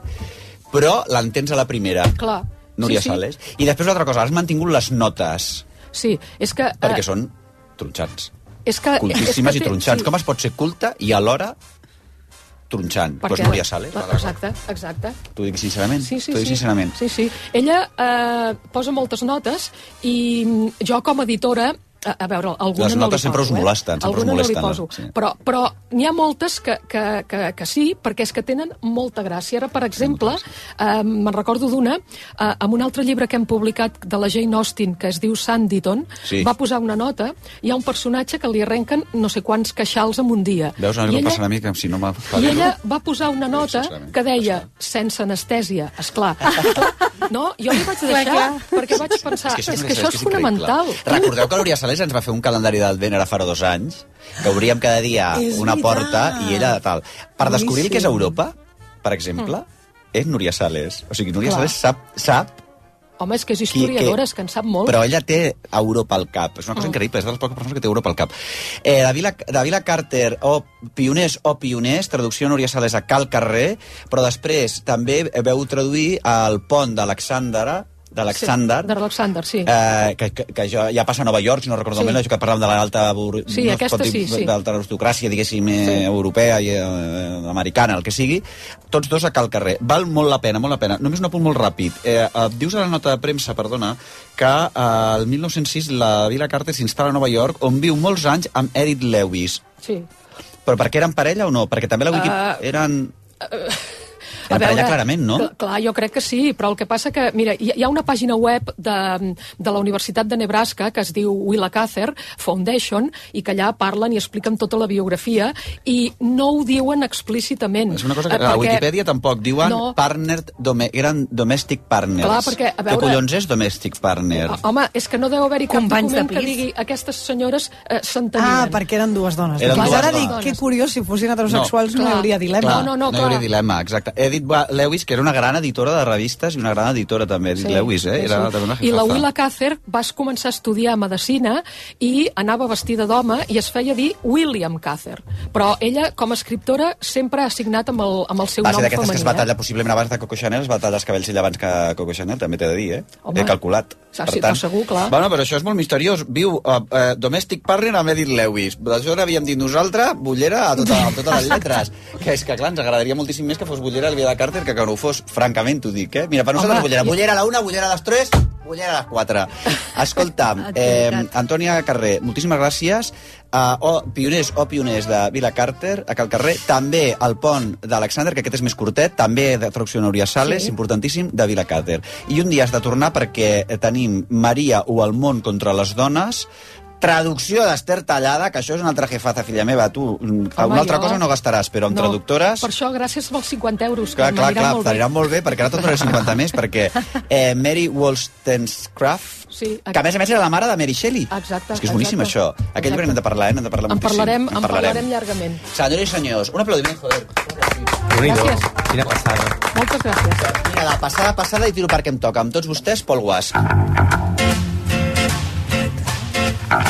però l'entens a la primera. Clar. Núria sí, sí. Sales. I després una altra cosa, has mantingut les notes, Sí, és que... perquè eh, són tronxants. És que, Cultíssimes és i que té- tronxants. sí. Com es pot ser culta i alhora tronxant? Doncs Perquè- Núria Sales. Va, Exacte, exacte. T'ho dic sincerament. Sí, sí, dic sí. sincerament. Sí, sí. Ella eh, posa moltes notes i jo com a editora a, a veure, alguna Les no notes li sempre poso, us molesten, eh? sempre us alguna molesten, no li poso, sí. però, però n'hi ha moltes que, que, que, que sí, perquè és que tenen molta gràcia. Ara, per exemple, eh, me'n recordo d'una, eh, amb un altre llibre que hem publicat de la Jane Austen, que es diu Sanditon, Sí. va posar una nota, hi ha un personatge que li arrenquen no sé quants queixals en un dia. Veus, a mi I em ella- passa una mica, si no m'ha... i ella va posar una nota que deia sense anestèsia, esclar. *laughs* No? Jo li vaig Clar, deixar clar. perquè vaig pensar, és que això, és, increïble. fonamental. Recordeu que l'Úria Sales ens va fer un calendari d'advent ara farà dos anys, que obríem cada dia *laughs* És una veritat. porta i ella tal. Per descobrir el que és. Europa, per exemple, és Núria Sales. O sigui, Núria Clar. Sales sap, sap Home, és que és historiadora, que- és que en sap molt. però ella té Europa al cap. És una cosa Mm. increïble, és de les poques persones que té Europa al cap. Eh, de, Vila, de Vila Carter, o Pioners o Pioners, traducció Núria Sales a Cal Carrer, però després també veu traduir el pont d'Alexandra, d'Alexander, Sí, de l'Alexander, sí. eh, que, que, que ja, ja passa a Nova York, si no recordo Sí. malament, que parlàvem de l'alta bur- Sí, no es aquesta dir sí, sí. d'alta aristocràcia, diguéssim, eh, Sí. europea i eh, americana, el que sigui, tots dos a cal carrer. Val molt la pena, molt la pena. Només un apunt molt ràpid. Eh, eh, dius a la nota de premsa, perdona, que eh, el 1906 la Vila Carter s'instal·la a Nova York, on viu molts anys amb Edith Lewis. Sí. Però perquè eren parella o no? Perquè també la Wiki... Ah, eren... A Eren parella clarament, no? cl- Clar, jo crec que sí, però el que passa que, mira, hi, hi ha una pàgina web de, de la Universitat de Nebraska que es diu Willa Cather Foundation i que allà parlen i expliquen tota la biografia i no ho diuen explícitament. És una cosa que Eh, a la perquè- Wikipedia tampoc diuen No. partner, dome, eren domestic partners. Clar, perquè, a veure- Què collons és domestic partner? Ah, Home, és que no deu haver-hi cap Companys de document que digui aquestes senyores eh, s'entenien. Ah, perquè eren dues dones. Eren Doncs dues ara dones. dic, que curiós, si fossin heterosexuals no, no hi hauria dilema. Clar, No, no, no, no hi hauria dilema, exacte. Edith Wa- Lewis, que era una gran editora de revistes i una gran editora també, Edith Lewis, eh? Era també una I la. Willa Cather va començar a estudiar medicina i anava vestida d'home i es feia dir William Cather. Però ella, com a escriptora, sempre ha signat amb el, amb el seu Va ser nom d'aquestes que femení. es va tallar, possiblement abans de Coco Chanel, es va tallar els cabells ella abans que Coco Chanel, també t'he de dir, eh? Home. He calculat. Ah, sí, però segur, clar. Bueno, però això és molt misteriós. Viu uh, uh, Domestic Partner amb Edith Lewis. D'això n'havíem dit nosaltres, bullera a, tota, a totes les *laughs* lletres. que és que, clar, ens agradaria moltíssim més que fos bullera el de Carter que que no ho fos. Francament, t'ho dic, eh? Mira, per nosaltres Home, bullera. Bullera a la una, bullera a les tres, bullera a les quatre. *laughs* Escolta, eh, Antònia Carrer, moltíssimes gràcies. Uh, o, pioners o pioners de Vila Carter, a Cal Carrer, també el pont d'Alexander, que aquest és més curtet, també de traducció Núria Sales, Sí. importantíssim, de Vila Carter. I un dia has de tornar perquè tenim Maria o el món contra les dones, traducció d'Ester Tallada, que això és una altra jefaza, filla meva, tu mm, Home, una altra jo- cosa no gastaràs, però amb No, traductores... Per això, gràcies als 50 euros, Clar, que clar, clar, molt bé. t'anirà molt bé, perquè ara tot 50 més, perquè *laughs* eh, Mary Wollstonecraft, Sí, que a més a més era la mare de Mary Shelley. Exacte. És que és boníssim, exacte. això. Aquell llibre n'hem de parlar, eh? N'hem de parlar En moltíssim. parlarem, en parlarem llargament. Senyores i senyors, un aplaudiment, joder. Gràcies. Quina passada. Moltes gràcies. Mira, la passada, passada i tiro perquè em toca. Amb tots vostès, Pol Guas.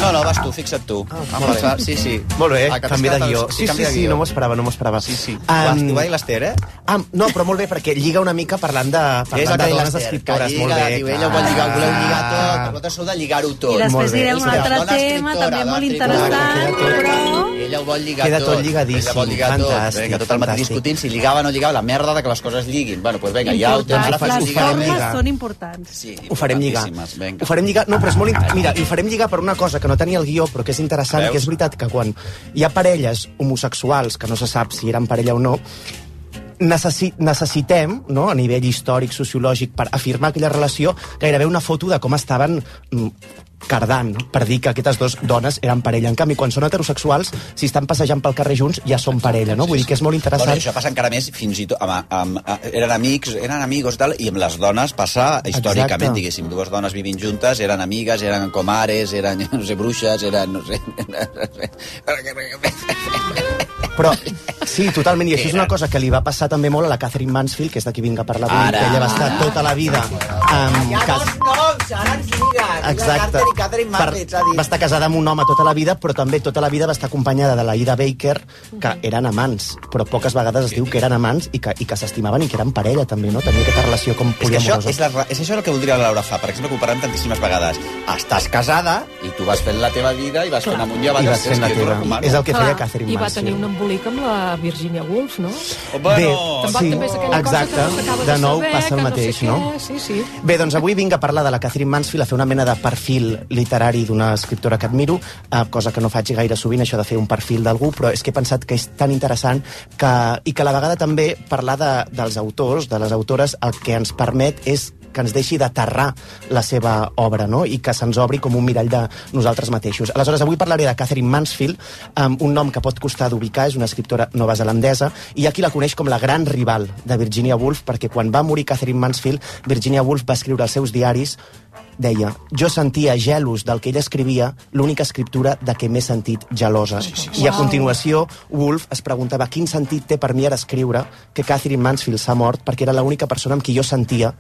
No, no, vas tu, fixa't tu. Ah, molt bé. Sí, sí. Molt bé, Ah, canvi de guió. Sí, sí, sí, no m'ho esperava, no m'ho esperava. Sí, sí. Um, va dir l'Ester, eh? Ah, no, però molt bé, perquè lliga una mica parlant de, És parlant el de dones l'Ester, escriptores. que molt lliga, bé. diu, ella ho vol lligar, voleu lligar tot, que vosaltres sou de lligar-ho tot. I després direm un altre tema, també molt interessant, però... Ella ho vol lligar Queda tot. tot lligadíssim, Ella vol lligar tot. fantàstic, Vinga, tot el matí discutint si lligava o no lligava, la merda de que les coses lliguin. Bueno, doncs vinga, ja ho tens. Ara fas les formes són importants. Sí, Ho farem lligar. Ho farem lligar. No, però és molt... Mira, i ho farem lligar per una cosa que no tenia el guió, però que és interessant, Veus? que és veritat que quan hi ha parelles homosexuals, que no se sap si eren parella o no, necessi necessitem, no, a nivell històric, sociològic, per afirmar aquella relació, gairebé una foto de com estaven mm, cardant, no? per dir que aquestes dues dones eren parella. En canvi, quan són heterosexuals, si estan passejant pel carrer junts, ja són parella, no? Vull dir que és molt Bueno, interessant. això passa encara més fins i tot... Amb, amb, amb, eren amics, eren amigos tal, i amb les dones passa històricament, Exacte. diguéssim, dues dones vivint juntes, eren amigues, eren comares, eren, *laughs* no sé, bruixes, eren, no sé... *laughs* Però, sí, totalment, i això és una cosa que li va passar també molt a la Catherine Mansfield, que és de qui vinc a parlar avui, Ara. que ella va estar tota la vida amb... cas... noms, ara ens lliguen. Exacte. Per, va estar casada amb un home tota la vida, però també tota la vida va estar acompanyada de la Ida Baker, que eren amants, però poques vegades es diu que eren amants i que, i que s'estimaven i que eren parella, també, no? Tenia aquesta relació com És que això poliamorosa. és, la, és això el que voldria la Laura fa. Per exemple, que ho parlem tantíssimes vegades. Estàs casada i tu vas fent la teva vida i vas fent amunt i avall. I vas fent la teva. És el que feia Catherine I va Mansfield. tenir un embolic amb la Virginia Woolf, no? Bé, Tampoc sí, també és aquella exacte. cosa que no De nou saber, passa el mateix, no? no? Sé què. Sí, sí. Bé, doncs avui vinc a parlar de la Catherine Mansfield, a fer una mena de perfil literari d'una escriptora que admiro, eh, cosa que no faig gaire sovint, això de fer un perfil d'algú, però és que he pensat que és tan interessant que, i que a la vegada també parlar de, dels autors, de les autores, el que ens permet és que ens deixi d'aterrar la seva obra, no? i que se'ns obri com un mirall de nosaltres mateixos. Aleshores, avui parlaré de Catherine Mansfield, amb un nom que pot costar d'ubicar, és una escriptora novazelandesa, i hi ha qui la coneix com la gran rival de Virginia Woolf, perquè quan va morir Catherine Mansfield, Virginia Woolf va escriure als seus diaris deia, jo sentia gelos del que ella escrivia, l'única escriptura de què m'he sentit gelosa. Sí, sí, sí. I a continuació, Woolf es preguntava quin sentit té per mi ara escriure que Catherine Mansfield s'ha mort perquè era l'única persona amb qui jo sentia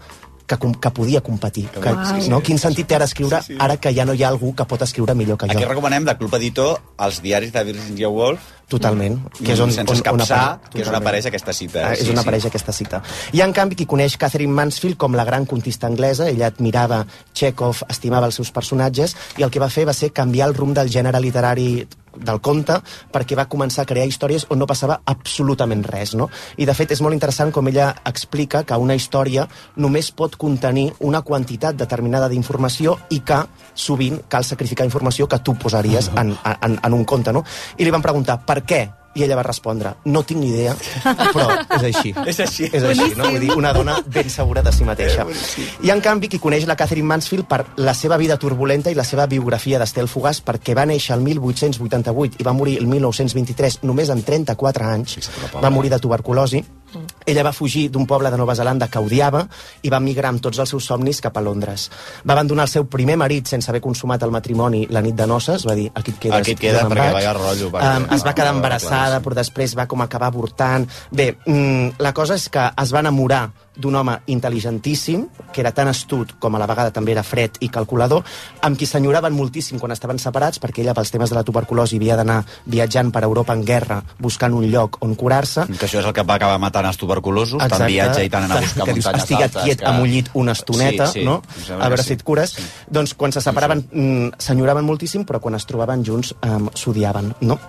que, que podia competir. Que, Uau. no? Quin sentit té ara escriure ara que ja no hi ha algú que pot escriure millor que jo? Aquí recomanem de Club Editor els diaris de Virginia Woolf Totalment. Que és on, sense on, on escapçar, apare- que és on apareix aquesta cita. Ah, és on apareix aquesta cita. Ha, en canvi, qui coneix Catherine Mansfield com la gran contista anglesa. Ella admirava Chekhov, estimava els seus personatges, i el que va fer va ser canviar el rumb del gènere literari del conte perquè va començar a crear històries on no passava absolutament res, no? I, de fet, és molt interessant com ella explica que una història només pot contenir una quantitat determinada d'informació i que sovint cal sacrificar informació que tu posaries en, en, en un conte, no? I li van preguntar per què i ella va respondre, no tinc ni idea, però és així. *laughs* És així. És així, no? Vull dir, una dona ben segura de si mateixa. I, en canvi, qui coneix la Catherine Mansfield per la seva vida turbulenta i la seva biografia d'Estel Fugaç, perquè va néixer el 1888 i va morir el 1923, només amb 34 anys, va morir de tuberculosi, ella va fugir d'un poble de Nova Zelanda que odiava i va migrar amb tots els seus somnis cap a Londres. Va abandonar el seu primer marit sense haver consumat el matrimoni la nit de noces, va dir, aquí et quedes, Aquí et queda, perquè vaig. rotllo, perquè- Um, es va quedar embarassada, però després va com acabar avortant. Bé, mm, la cosa és que es va enamorar d'un home intel·ligentíssim, que era tan astut com a la vegada també era fred i calculador, amb qui s'enyoraven moltíssim quan estaven separats, perquè ella, pels temes de la tuberculosi, havia d'anar viatjant per Europa en guerra, buscant un lloc on curar-se. Que això és el que va acabar matant els tuberculosos, tant viatge i tant anar a buscar *laughs* que dius, muntanyes estiguet altes. quiet que... amb un llit una estoneta, Sí, sí, no? A veure si sí. et cures. Doncs quan se separaven, mm, s'enyoraven moltíssim, però quan es trobaven junts um, s'odiaven, no?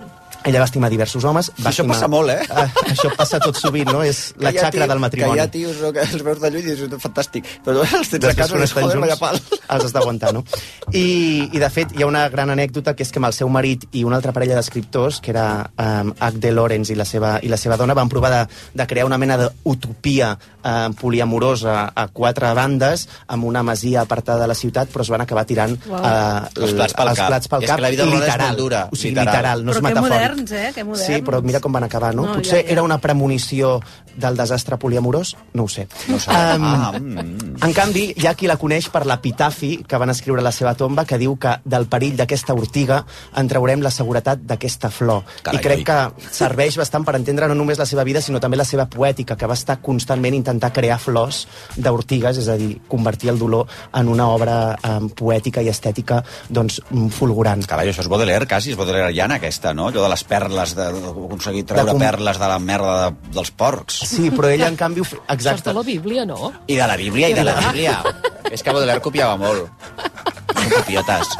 Ella va estimar diversos homes. Va Això estimar... passa molt, eh? Ah, això passa tot sovint, no? És la xacra del matrimoni. Que hi ha tios no, que els veus de lluny i és fantàstic. Però els tens a casa dius, estan joder, vaya junts, pal. els has d'aguantar, no? I, I, de fet, hi ha una gran anècdota, que és que amb el seu marit i una altra parella d'escriptors, que era um, H.D. Lawrence i la seva, i la seva dona, van provar de, de crear una mena d'utopia um, poliamorosa a quatre bandes, amb una masia apartada de la ciutat, però es van acabar tirant Uau. uh, Els plats pel els cap. plats pel És cap. que la vida rodona és literal. molt dura, O sigui, literal. literal, no Però és que metafòric. Moderns, eh? Que moderns. Sí, però mira com van acabar, no? No, Potser ja, ja. era una premonició del desastre poliamorós? No ho sé. No ho sabem. Um, Ah, mm. en canvi, hi ha qui la coneix per l'epitafi que van escriure a la seva tomba, que diu que del perill d'aquesta ortiga en traurem la seguretat d'aquesta flor. Carai, I crec oi. que serveix bastant per entendre no només la seva vida, sinó també la seva poètica, que va estar constantment intentar crear flors d'ortigues, és a dir, convertir el dolor en una obra um, poètica i estètica doncs, mm, fulgurant. Carai, això és Baudelaire, quasi, és Baudelaireana, aquesta, no? Allò de les perles, de, de aconseguir treure De com- perles de la merda de, dels porcs. Sí, però ella, en canvi... ho fe- Això és de Exacte. la Bíblia, no? I de la Bíblia, i de la Bíblia. *laughs* és que Baudelaire copiava molt. Són copiotes.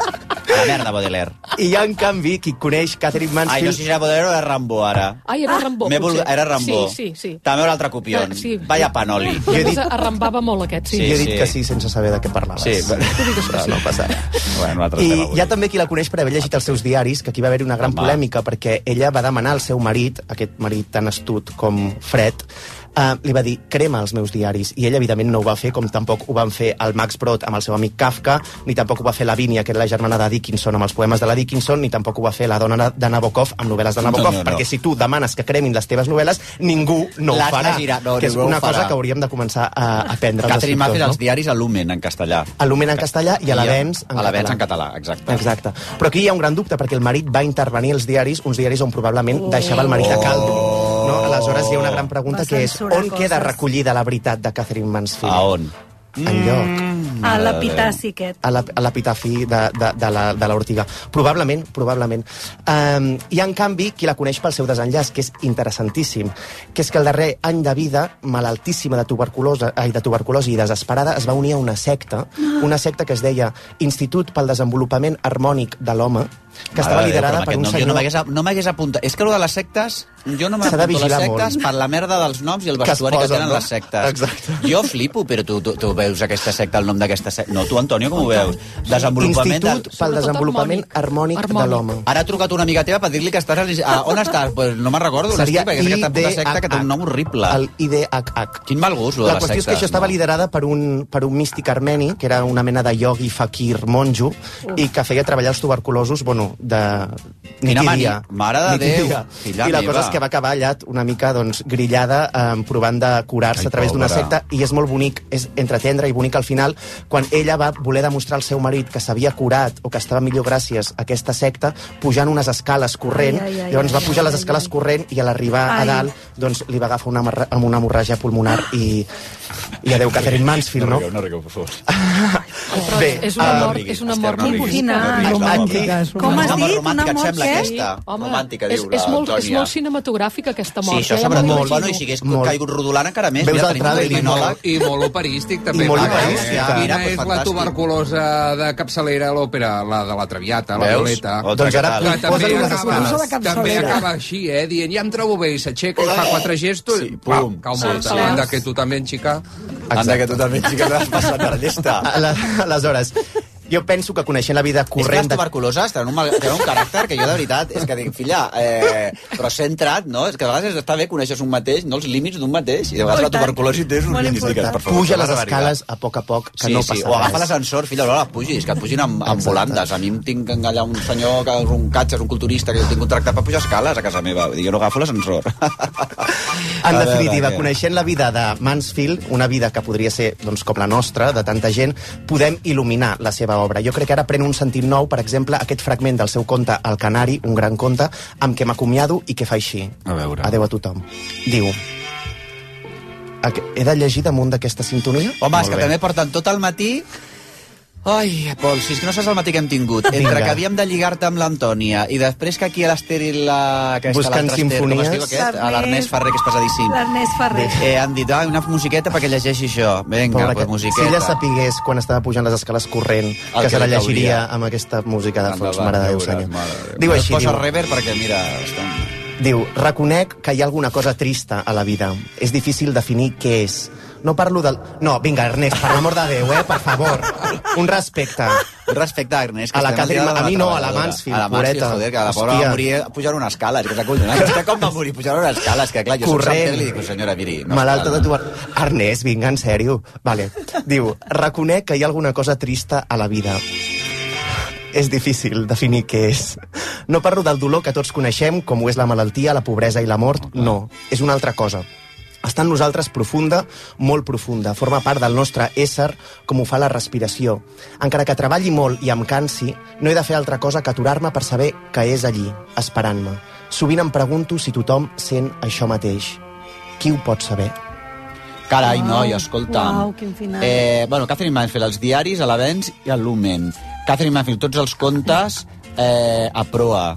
A la merda, Baudelaire. I ha, en canvi, qui coneix Catherine Ai, no Mansfield... sé si era Baudelaire o era Rambo, ara. Ai, era Rambó, M'he potser. volgut- Era Rambo. Sí, sí, sí. També un altre copion. Eh, sí. Vaya panoli. Jo he dit... Arrambava molt aquest, sí. Sí, jo he dit sí. que sí sense saber de què parlaves. Sí, però- que no, sí. no passa res. Bueno, un altre I hi ha també qui la coneix per haver llegit els seus diaris, que aquí va haver-hi una gran Home. polèmica, perquè ella va demanar al seu marit, aquest marit tan astut com fred, uh, li va dir crema els meus diaris, i ell evidentment no ho va fer, com tampoc ho van fer el Max Brod amb el seu amic Kafka, ni tampoc ho va fer la Vínia, que era la germana de Dickinson, amb els poemes de la Dickinson, ni tampoc ho va fer la dona de Nabokov amb novel·les de Nabokov, No, no, no. perquè si tu demanes que cremin les teves novel·les, ningú no ho farà, girar, no, que és una cosa que hauríem de començar a aprendre els Catherine Maffei escriptors, als diaris a Lumen, en castellà. A Lumen en castellà i a l'Avenç en A català. en català, exacte. Exacte. Però aquí hi ha un gran dubte, perquè el marit va intervenir als diaris, uns diaris on probablement deixava el marit a caldo. No? Aleshores hi ha una gran pregunta que és censurar on queda coses. recollida la veritat de Catherine Mansfield? A on? Enlloc. A l'epitaci aquest. a la- a l'epitafi de, de, de la- de l'Ortiga. Probablement, probablement. Um, I, en canvi, qui la coneix pel seu desenllaç, que és interessantíssim, que és que el darrer any de vida, malaltíssima de tuberculosi, ai, de tuberculosi i desesperada, es va unir a una secta, una secta que es deia Institut pel Desenvolupament Harmònic de l'Home, que estava Mare de Déu, liderada per un nom Jo no senyor... m'hagués no apuntat. És que allò de les sectes, jo no de m'apunto a les sectes molt. per la merda dels noms i el Que es vestuari que, posen, tenen no? les sectes. Exacte. Jo flipo, però tu, tu, tu veus aquesta secta, el nom d'aquesta secta... No, tu, Antonio, com ho veus? Desenvolupament... Institut pel Desenvolupament Harmònic, de l'Home. Ara ha trucat una amiga teva per dir-li que estàs... A, on estàs? Pues no me'n recordo. Seria Seria perquè és aquesta puta secta que té un nom horrible. El IDHH. Quin mal gust, lo de La les qüestió és que això estava liderada per un, per un místic armeni, que era una mena de iogui, fakir, monjo, i que feia treballar els tuberculosos, bueno, de nit Quina i mani- dia. Mare de Déu, filla I la meva. cosa és que va acabar allà una mica doncs, grillada, eh, provant de curar-se Ai, a través d'una secta, i és molt bonic, és entretendre i bonic al final, quan ella va voler demostrar al seu marit que s'havia curat o que estava millor gràcies a aquesta secta, pujant unes escales corrent, Ai, ai, ai, llavors va ai, pujar ai, les escales corrent i a l'arribar a Ai. dalt doncs, li va agafar una, amb una hemorràgia pulmonar i, i adeu Catherine Mansfield, no? no rigueu, per favor. Bé, és una ah, mort, és una mort no és una Com has dit? Una mort sembla, què? aquesta? Home, romàntica, és, diu és, la molt, és molt cinematogràfica, aquesta Sí, mort. això eh? sobretot. M'ho Bueno, i si hagués Molt. caigut rodolant encara més. Veus mira, el tràiler i criminòleg. I molt operístic, també. I molt operístic, eh, mira, Quina és la tuberculosa de capçalera a l'òpera? La de la Traviata, la? Violeta. Doncs ara posa-li de també acaba així, eh? Dient, ja em trobo bé, i s'aixeca i fa quatre gestos, Sí, i pum. cau Sí, morta. sí. Anda, que tu també, xica. Anda, que tu també, xica, t'has passat a la llesta. Ala- Aleshores, jo penso que coneixent la vida És que les corrent... de- tuberculoses tenen un, mal, tenen un caràcter que jo de veritat és que dic, filla, eh, però centra't, no? És que a vegades està bé conèixer un mateix, no els límits d'un mateix, i de vegades la tuberculosi té uns límits, digues, per favor. Puja les escales a poc a poc, que sí, no sí, passa o agafa l'ascensor, filla, no les pugis, que et pugin amb, amb volandes. A mi em tinc allà un senyor que és un catxer, un culturista, que jo tinc contractat per pujar escales a casa meva. Vull dir, jo no agafo l'ascensor. *laughs* En definitiva, coneixent la vida de Mansfield, una vida que podria ser doncs, com la nostra, de tanta gent, podem il·luminar la seva obra. Jo crec que ara pren un sentit nou, per exemple, aquest fragment del seu conte El Canari, un gran conte, amb què m'acomiado i que fa així. A veure. Adeu a tothom. Diu... He de llegir damunt d'aquesta sintonia? Home, és Molt que bé. també porten tot el matí... Ai, Pol, si és que no saps el matí que hem tingut. Entre Vinga. que havíem de lligar-te amb l'Antònia i després que aquí a l'Ester i la... aquesta, Buscant l'altre Ester, Com es diu simfonies. aquest? A L'Ernest Ferrer, que és pesadíssim. L'Ernest Ferrer. Eh, han dit, ah, una musiqueta perquè llegeixi això. Vinga, Pobra pues que- musiqueta. Si ella sapigués quan estava pujant les escales corrent El que que se la llegiria cauria. amb aquesta música de fons, mare de Déu, senyor. Diu així, Posa diu, rever perquè, mira... Estem... diu, reconec que hi ha alguna cosa trista a la vida. És difícil definir què és. No parlo del... No, vinga, Ernest, per l'amor de Déu, eh, per favor. Un respecte. Un respecte a Ernest. que A la Catherine- de a mi no, a la. Mansfield, A la Mansfield, pobreta. joder, que la pobra Hòstia. va morir pujant una escala. És que s'acollonat. Vostè com va morir pujant una escala? És que, clar, jo soc Corrent. I li dic, senyora, miri... No Malalta de tuber... Ernest, vinga, en sèrio. Vale. Diu, reconec que hi ha alguna cosa trista a la vida. És difícil definir què és. No parlo del dolor que tots coneixem, com ho és la malaltia, la pobresa i la mort. No, és una altra cosa. Està en nosaltres profunda, molt profunda. Forma part del nostre ésser, com ho fa la respiració. Encara que treballi molt i em cansi, no he de fer altra cosa que aturar-me per saber que és allí, esperant-me. Sovint em pregunto si tothom sent això mateix. Qui ho pot saber? Carai, noi, escolta'm. Uau, quin final. Eh, bueno, Catherine Mansfield, els diaris, a l'Avenç i al Lumen. Catherine Mansfield, tots els contes eh, a proa.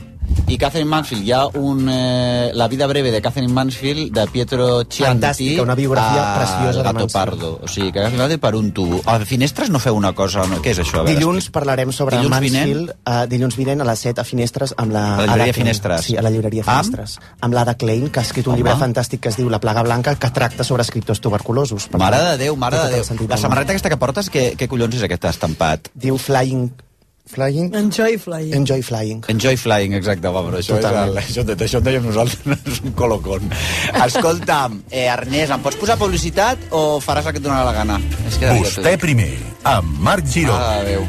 I Catherine Mansfield, hi ha un, eh, La vida breve de Catherine Mansfield, de Pietro Chianti. Fantàstica, una biografia a preciosa de Mansfield. Pardo. O sigui, que Catherine Mansfield per un tubo. A Finestres no feu una cosa... No? Què és això? A veure, Dilluns parlarem sobre Dilluns Mansfield, uh, dilluns vinent a les 7 a Finestres amb la... A la Ada llibreria Klein. Finestres. Sí, a la llibreria? Finestres. Amb, l'Ada Klein, que ha escrit un Home. llibre fantàstic que es diu La plaga blanca, que tracta sobre escriptors tuberculosos. Per Mare tant, de Déu, mare de Déu. La samarreta aquesta que portes, què, què collons és aquest estampat? Diu Flying Flying? Enjoy flying. Enjoy flying. Enjoy flying, exacte, va, però això, és Totalment. el, *laughs* això, això en dèiem nosaltres, és un colocón. Escolta'm, eh, Ernest, em pots posar publicitat o faràs el que et donarà la gana? És que Vostè primer, amb Marc Giró. Mare de Déu.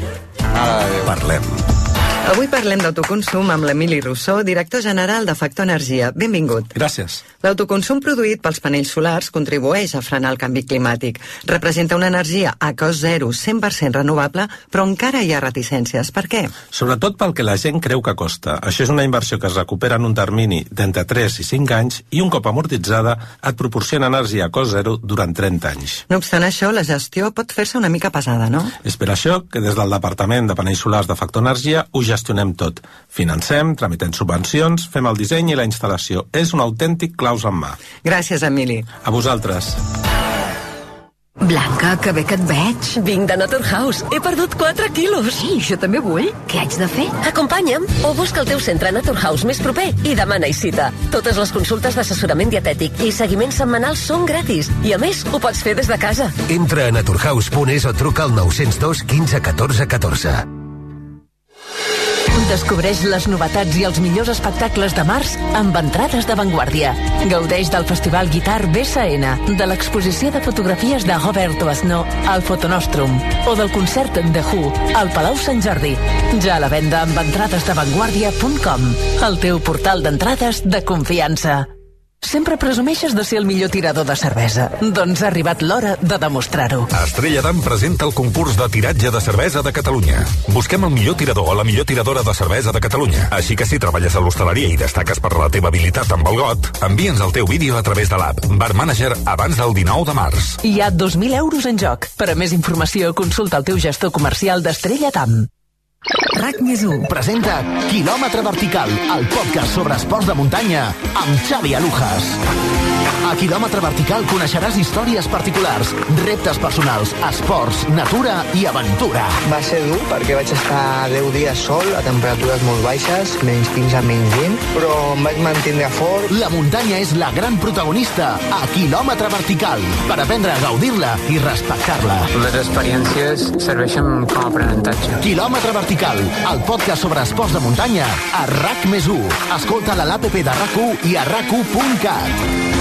Mare de Déu. Parlem. Avui parlem d'autoconsum amb l'Emili Rousseau, director general de Factor Energia. Benvingut. Gràcies. L'autoconsum produït pels panells solars contribueix a frenar el canvi climàtic. Representa una energia a cost zero, 100% renovable, però encara hi ha reticències. Per què? Sobretot pel que la gent creu que costa. Això és una inversió que es recupera en un termini d'entre 3 i 5 anys i un cop amortitzada et proporciona energia a cost zero durant 30 anys. No obstant això, la gestió pot fer-se una mica pesada, no? És per això que des del Departament de Panells Solars de Factor Energia ho gestionem tot. Financem, tramitem subvencions, fem el disseny i la instal·lació. És un autèntic claus en mà. Gràcies, Emili. A vosaltres. Blanca, que bé que et veig. Vinc de Naturhaus. He perdut 4 quilos. Sí, jo també vull. Què haig de fer? Acompanya'm o busca el teu centre Naturhaus més proper i demana-hi cita. Totes les consultes d'assessorament dietètic i seguiment setmanal són gratis. I a més, ho pots fer des de casa. Entra a naturhaus.es o truca al 902 15 14 14. Descobreix les novetats i els millors espectacles de març amb entrades d'avantguàrdia. Gaudeix del Festival Guitar BSN, de l'exposició de fotografies de Roberto Asno al Fotonostrum o del concert de Who al Palau Sant Jordi. Ja a la venda amb entrades d'avantguàrdia.com, el teu portal d'entrades de confiança. Sempre presumeixes de ser el millor tirador de cervesa. Doncs ha arribat l'hora de demostrar-ho. Estrella d'Am presenta el concurs de tiratge de cervesa de Catalunya. Busquem el millor tirador o la millor tiradora de cervesa de Catalunya. Així que si treballes a l'hostaleria i destaques per la teva habilitat amb el got, envia'ns el teu vídeo a través de l'app Bar Manager abans del 19 de març. Hi ha 2.000 euros en joc. Per a més informació, consulta el teu gestor comercial d'Estrella Tam. RAC més 1 presenta Kilòmetre Vertical, el podcast sobre esports de muntanya amb Xavi Alujas. A Kilòmetre Vertical coneixeràs històries particulars, reptes personals, esports, natura i aventura. Va ser dur perquè vaig estar 10 dies sol, a temperatures molt baixes, menys 15, menys 20, però em vaig mantindre fort. La muntanya és la gran protagonista a Kilòmetre Vertical per aprendre a gaudir-la i respectar-la. Les experiències serveixen com a aprenentatge. Kilòmetre Vertical, el podcast sobre esports de muntanya a RAC més 1. Escolta a l'APP de RAC1 i a rac1.cat.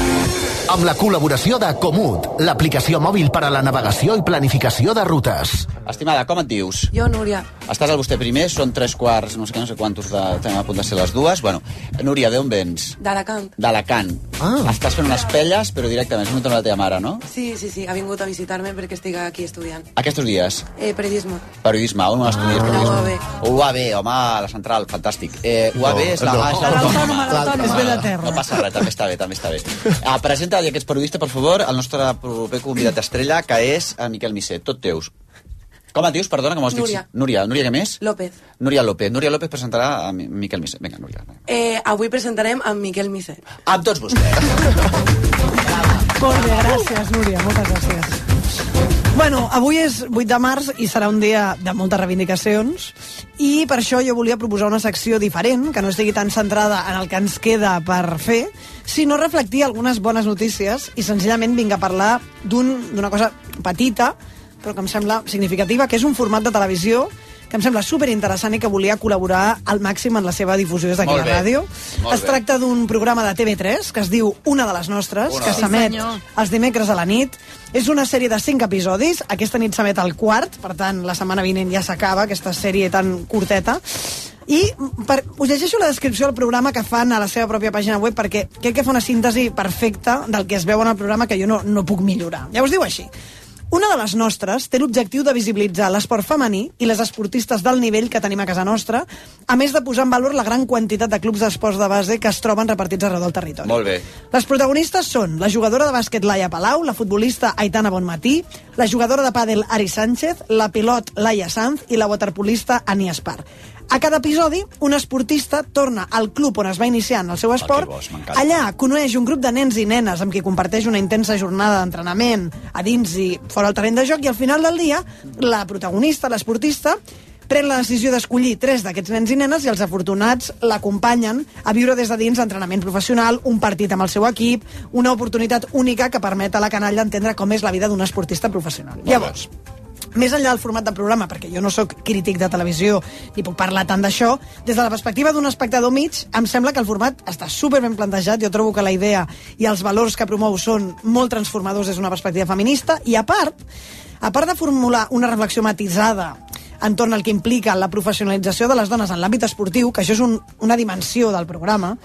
Amb la col·laboració de Comut, l'aplicació mòbil per a la navegació i planificació de rutes. Estimada, com et dius? Jo, Núria. Estàs al vostè primer, són tres quarts, no sé què, no sé quantos de... Tenim a punt de ser les dues. Bueno, Núria, d'on vens? D'Alacant. D'Alacant. Ah. Estàs fent unes pelles, però directament, és un la teva mare, no? Sí, sí, sí, ha vingut a visitar-me perquè estic aquí estudiant. Aquests dies? Eh, periodisme. Periodisme, on estudies Ah, periodisme? UAB. UAB, home, la central, fantàstic. Eh, UAB és la... no. ah, és la- L'autònoma, l'autònoma. És Bellaterra. No passa res, també està bé, també està bé. Ah, presenta, ja que ets periodista, per favor, el nostre proper convidat estrella, que és en Miquel Misset, tot teus. Com et dius, perdona, que m'ho has dit? Núria. Núria. Núria, què més? López. Núria López. Núria López presentarà a Mi- Miquel Misset. Vinga, Núria. Eh, avui presentarem amb Miquel Misset. Amb tots vostès. Molt bé, gràcies, Núria, moltes gràcies. Bueno, avui és 8 de març i serà un dia de moltes reivindicacions i per això jo volia proposar una secció diferent, que no estigui tan centrada en el que ens queda per fer, sinó reflectir algunes bones notícies i senzillament vinc a parlar d'un- d'una cosa petita, però que em sembla significativa, que és un format de televisió que em sembla superinteressant i que volia col·laborar al màxim en la seva difusió des d'aquí a bé. ràdio. Molt Es bé. tracta d'un programa de TV3 que es diu Una de les nostres, Una que s'emet nostres. els dimecres a la nit. És una sèrie de 5 episodis. Aquesta nit s'emet el quart, per tant, la setmana vinent ja s'acaba aquesta sèrie tan curteta. I per, us llegeixo la descripció del programa que fan a la seva pròpia pàgina web perquè crec que fa una síntesi perfecta del que es veu en el programa que jo no, no puc millorar. Ja us diu així. Una de les nostres té l'objectiu de visibilitzar l'esport femení i les esportistes del nivell que tenim a casa nostra, a més de posar en valor la gran quantitat de clubs d'esports de base que es troben repartits arreu del territori. Molt bé. Les protagonistes són la jugadora de bàsquet Laia Palau, la futbolista Aitana Bonmatí, la jugadora de pàdel Ari Sánchez, la pilot Laia Sanz i la waterpolista Ani Espar. A cada episodi, un esportista torna al club on es va iniciar en el seu esport. bo, m'encanta. Allà coneix un grup de nens i nenes amb qui comparteix una intensa jornada d'entrenament a dins i fora el terreny de joc i al final del dia, la protagonista, l'esportista, pren la decisió d'escollir tres d'aquests nens i nenes i els afortunats l'acompanyen a viure des de dins entrenament professional, un partit amb el seu equip, una oportunitat única que permet a la canalla entendre com és la vida d'un esportista professional. Llavors, més enllà del format del programa, perquè jo no sóc crític de televisió ni puc parlar tant d'això, des de la perspectiva d'un espectador mig, em sembla que el format està super ben plantejat, jo trobo que la idea i els valors que promou són molt transformadors des d'una perspectiva feminista, i a part, a part de formular una reflexió matisada entorn al que implica la professionalització de les dones en l'àmbit esportiu, que això és un, una dimensió del programa,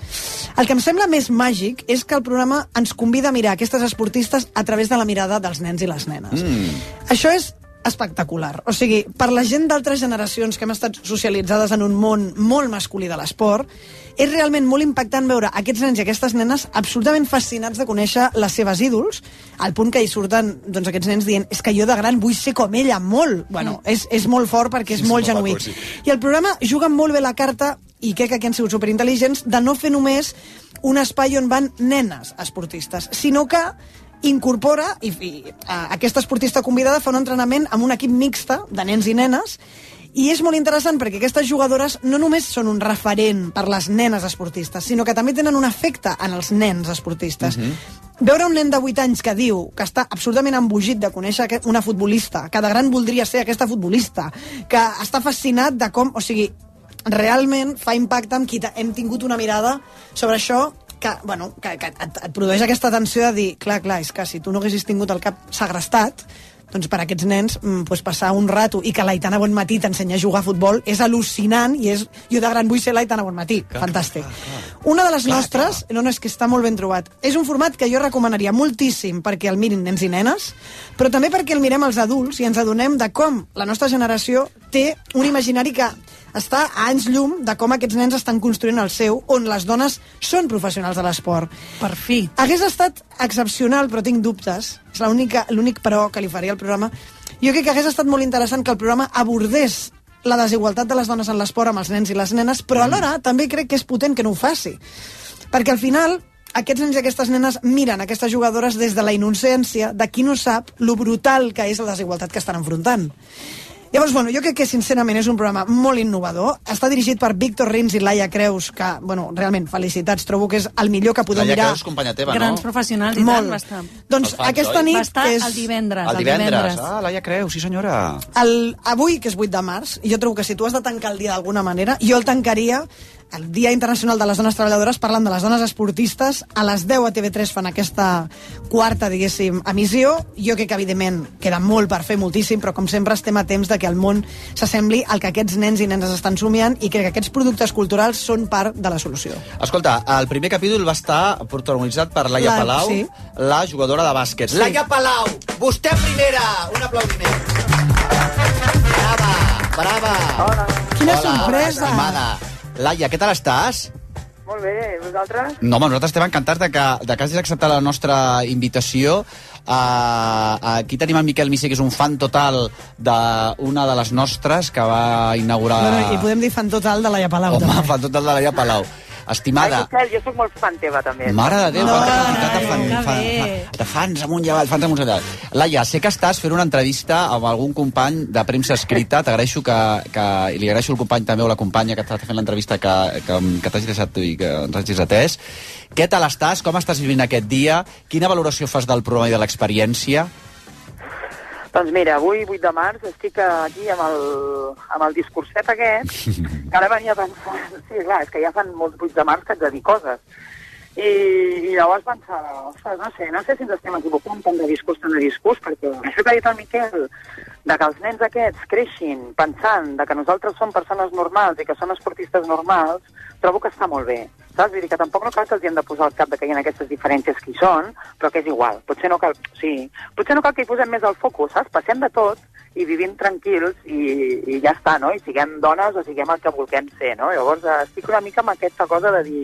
el que em sembla més màgic és que el programa ens convida a mirar aquestes esportistes a través de la mirada dels nens i les nenes. Mm. Això és espectacular. O sigui, per la gent d'altres generacions que hem estat socialitzades en un món molt masculí de l'esport, és realment molt impactant veure aquests nens i aquestes nenes absolutament fascinats de conèixer les seves ídols, al punt que hi surten doncs, aquests nens dient és que jo de gran vull ser com ella, molt. Bueno, és, és molt fort perquè és Sí, molt genuí. sí. I el programa juga molt bé la carta i crec que aquí han sigut superintel·ligents de no fer només un espai on van nenes esportistes, sinó que incorpora, i, i a, aquesta esportista convidada fa un entrenament amb un equip mixta de nens i nenes, i és molt interessant perquè aquestes jugadores no només són un referent per les nenes esportistes, sinó que també tenen un efecte en els nens esportistes. Veure un nen de 8 anys que diu que està absolutament embogit de conèixer una futbolista, que de gran voldria ser aquesta futbolista, que està fascinat de com... O sigui, realment fa impacte amb qui hem tingut una mirada sobre això que, bueno, que, que et, et produeix aquesta tensió de dir, clar, clar, és que si tu no haguessis tingut el cap segrestat, doncs per a aquests nens mm, pues passar un rato i que l'Aitana Bonmatí t'ensenya a jugar a futbol és al·lucinant i és, jo de gran vull ser l'Aitana Bonmatí, fantàstic. Una de les nostres, no, no, és que està molt ben trobat, és un format que jo recomanaria moltíssim perquè el mirin nens i nenes, però també perquè el mirem els adults i ens adonem de com la nostra generació té un imaginari que està a anys llum de com aquests nens estan construint el seu, on les dones són professionals de l'esport. Per fi. Hagués estat excepcional, però tinc dubtes. És l'únic però que li faria al programa. Jo crec que hagués estat molt interessant que el programa abordés la desigualtat de les dones en l'esport amb els nens i les nenes, però alhora també crec que és potent que no ho faci. Perquè al final aquests nens i aquestes nenes miren aquestes jugadores des de la innocència de qui no sap lo brutal que és la desigualtat que estan enfrontant. Llavors, bueno, jo crec que sincerament és un programa molt innovador. Està dirigit per Víctor Rins i Laia Creus, que, bueno, realment, felicitats. Trobo que és el millor que podeu Laia mirar. Creus, companya teva, Grans no? professionals, i Molt. tant, va estar. Doncs El fans, aquesta oi? nit... Va estar és... el divendres. El divendres. Ah, Laia Creu, sí senyora. El, avui, que és 8 de març, jo trobo que si tu has de tancar el dia d'alguna manera, jo el tancaria el Dia Internacional de les Dones Treballadores parlant de les dones esportistes. A les 10 a TV3 fan aquesta quarta, diguéssim, emissió. Jo crec que, evidentment, queda molt per fer, moltíssim, però com sempre estem a temps de que el món s'assembli al que aquests nens i nenes estan somiant i crec que aquests productes culturals són part de la solució. Escolta, el primer capítol va estar protagonitzat per Laia La- Palau, sí. la jugadora de bàsquet. Sí. Laia Palau, vostè primera! Un aplaudiment. Brava, brava. Hola. Quina sorpresa. Estimada. Laia, què tal estàs? Molt bé, vosaltres? No, home, nosaltres estem encantats de que, de que hagis acceptat la nostra invitació. Uh, aquí tenim en Miquel Missi, que és un fan total d'una de les nostres, que va inaugurar... Bueno, I podem dir fan total de Laia Palau. Home, també. fan total de Laia Palau. Estimada, Ai, Miquel, jo sóc molt fan teva, també. Mare de Déu, no, quanta quantitat de, fan, de fans amunt i avall, fans amunt i avall. Laia, sé que estàs fent una entrevista amb algun company de premsa escrita, t'agraeixo que, que i li agraeixo al company també o la companya que està fent l'entrevista que, que, que t'hagis deixat i que ens hagis atès. Què tal estàs? Com estàs vivint aquest dia? Quina valoració fas del programa i de l'experiència? Doncs mira, avui, 8 de març, estic aquí amb el, amb el discurset aquest, *laughs* que ara venia pensant... Sí, clar, és que ja fan molts 8 de març que haig de dir coses. I, i llavors pensava, ostres, no sé, no sé si ens estem equivocant tant de discurs, tant de discurs, perquè això que ha dit el Miquel, de que els nens aquests creixin pensant de que nosaltres som persones normals i que som esportistes normals, trobo que està molt bé. Saps? Vull dir que tampoc no cal que els hem de posar al cap de que hi ha aquestes diferències que hi són, però que és igual. Potser no cal, sí, potser no cal que hi posem més el focus, saps? Passem de tot i vivim tranquils i, i ja està, no? I siguem dones o siguem el que vulguem ser, no? Llavors eh, estic una mica amb aquesta cosa de dir,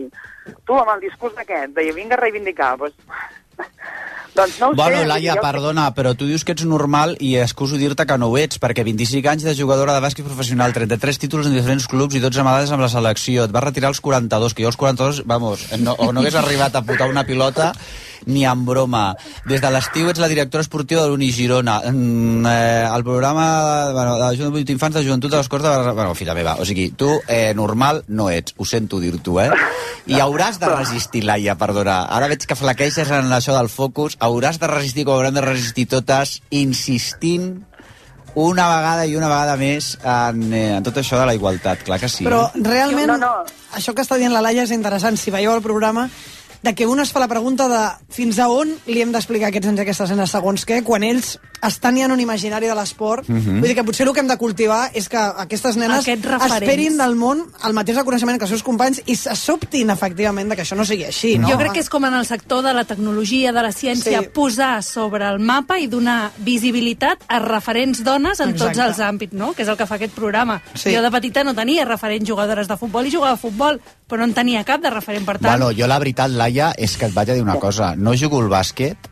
tu amb el discurs aquest, de vinga a reivindicar, doncs... *laughs* doncs no Bueno, sé. Laia, jo- perdona, però tu dius que ets normal i excuso dir-te que no ho ets, perquè 25 anys de jugadora de bàsquet professional, 33 títols en diferents clubs i 12 medalles amb la selecció. Et vas retirar als 42, que jo als 42, vamos, no, o no hagués arribat a putar una pilota ni en broma. Des de l'estiu ets la directora esportiva de l'Uni Girona. Mm, eh, el programa bueno, de Joventut Infants de Joventut de les Corts de Barcelona. Bueno, filla meva, o sigui, tu eh, normal no ets, ho sento dir-t'ho, eh? I hauràs de resistir, Laia, perdona. Ara veig que flaqueixes en això del focus. Hauràs de resistir, com haurem de resistir totes, insistint una vegada i una vegada més en, eh, en tot això de la igualtat, clar que sí. Però realment, No, no. això que està dient la Laia és interessant. Si veieu el programa, de que un es fa la pregunta de fins a on li hem d'explicar aquests nens i aquestes nenes segons què, quan ells estan ja en un imaginari de l'esport. Mhm. Vull dir que potser el que hem de cultivar és que aquestes nenes Aquests referents. esperin del món el mateix reconeixement que els seus companys i se sobtin, efectivament, de que això no sigui així. No? Jo crec que és com en el sector de la tecnologia, de la ciència, Sí. posar sobre el mapa i donar visibilitat a referents dones en tots Exacte. els àmbits, no? que és el que fa aquest programa. Sí. Jo de petita no tenia referents jugadores de futbol i jugava a futbol, però no en tenia cap de referent. Per tant, Bueno, jo la veritat, Laia, és que et vaig a dir una cosa. No jugo al bàsquet,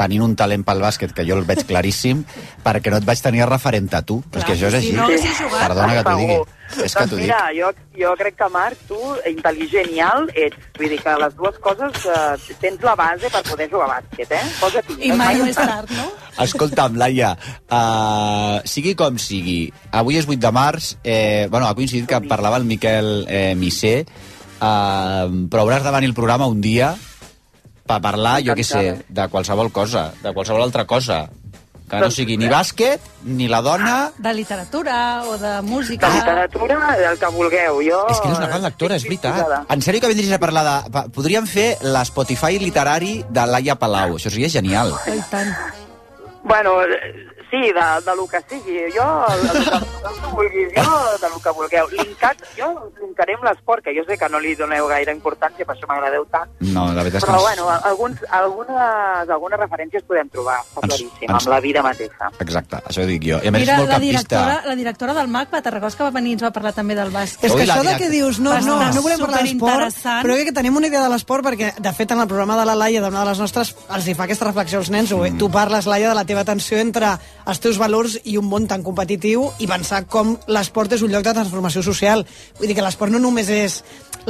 tenint un talent pel bàsquet, que jo el veig claríssim, *laughs* perquè no et vaig tenir referent a tu. Clar, és que això és així. si no jugat, Perdona que t'ho digui. És que doncs mira, jo, jo crec que, Marc, tu, intel·ligent i alt, ets. Vull dir que les dues coses eh, tens la base per poder jugar a bàsquet, eh? Posa-t'hi. I mai no és tard, no? Escolta'm, Laia, uh, sigui com sigui, avui és 8 de març, eh, bueno, ha coincidit que parlava el Miquel eh, Missé, uh, però hauràs de venir al programa un dia per parlar, jo què sé, de qualsevol cosa, de qualsevol altra cosa, que no sigui ni bàsquet, ni la dona... De literatura o de música. De literatura, el que vulgueu. Jo... És que eres una gran lectora, és veritat. En sèrio que vindries a parlar de... Podríem fer l'Spotify literari de Laia Palau. Això seria genial. I tant. Bueno, eh, sí, de, de lo que sigui. Jo, el, el, el que vulguis, jo, de lo que vulgueu. Linkat, jo linkaré amb l'esport, que jo sé que no li doneu gaire importància, per això m'agradeu tant. No, la veritat és que... Però, no- bueno, alguns, algunes, algunes referències podem trobar, està claríssim, ens- amb la vida mateixa. Exacte, això dic jo. I a més Mira, és molt la campista. directora, la directora del MAC, a Tarragós, que va venir i ens va parlar també del bàsquet. És que això de que dius, no, no, no volem parlar d'esport, però crec que tenim una idea de l'esport perquè, de fet, en el programa de la Laia, d'una de les nostres, els hi fa aquesta reflexió als nens. Mm. Tu parles, Laia, de la teva tensió entre els teus valors i un món tan competitiu i pensar com l'esport és un lloc de transformació social. Vull dir que l'esport no només és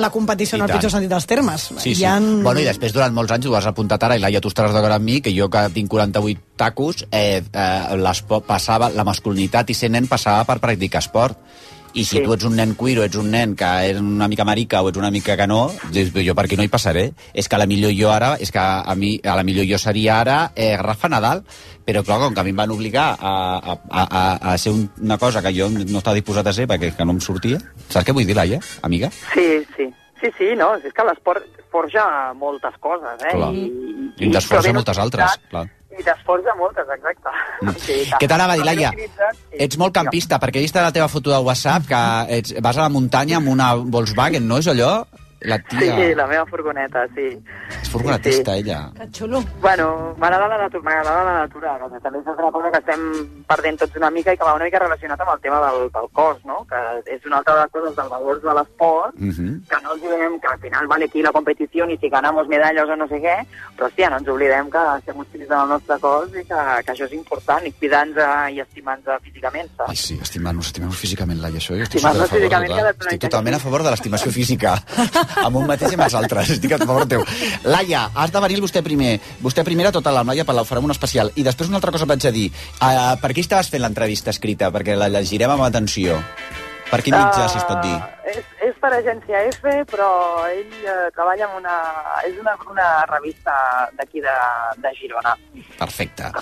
la competició en I el tant. pitjor sentit dels termes. Sí, sí. Hi ha... Bueno, i després, durant molts anys, ho has apuntat ara, i Laia, tu estaràs d'acord amb mi, que jo que tinc 48 tacos, eh, eh, l'esport passava, la masculinitat i ser nen passava per practicar esport. I si Sí. tu ets un nen cuiro, ets un nen que és una mica marica o ets una mica que no, dius, jo per aquí no hi passaré. És que a la millor jo ara, és que a mi, a la millor jo seria ara eh, Rafa Nadal, però clar, com que a mi em van obligar a, a, a, a, ser un, una cosa que jo no estava disposat a ser perquè que no em sortia. Saps què vull dir, Laia, amiga? Sí, sí. Sí, sí, no, és que l'esport forja moltes coses, eh? Clar. I, I en desforça però ben moltes altres, clar. I desforça moltes, exacte. Mm. *laughs* Sí, Què t'anava a dir, Laia? Ets molt campista, perquè he vist la teva foto de WhatsApp que ets, vas a la muntanya amb una Volkswagen, no és allò? La Sí, tia... sí, la meva furgoneta, sí. És furgonetista, ella. Que xulo. Bueno, m'agrada la, natura, m'agrada la natura, que també és una cosa que estem perdent tots una mica i que va una mica relacionat amb el tema del, del cos, no? Que és una altra de les coses dels valors de l'esport, Mm -hmm. que no ens oblidem que al final vale aquí la competició i si ganamos medalles o no sé què, però hòstia, no ens oblidem que estem utilitzant el nostre cos i que, que això és important, i cuidant-nos i estimant-nos físicament, saps? Ai, sí, estimar-nos, estimar-nos físicament, Laia, això jo estic cada vegada Estic totalment a favor de l'estimació física, *laughs* amb un mateix i amb els altres, estic a favor teu. Laia, has de venir vostè primer, vostè primera tota la Laia Palau, farem un especial, i després una altra cosa vaig a dir, uh, per qui estaves fent l'entrevista escrita? Perquè la llegirem amb atenció. Per quin mitjà, si es pot dir? Uh, és, és per agència F, però ell uh, treballa en una... És una, una revista d'aquí de, de Girona. Perfecte.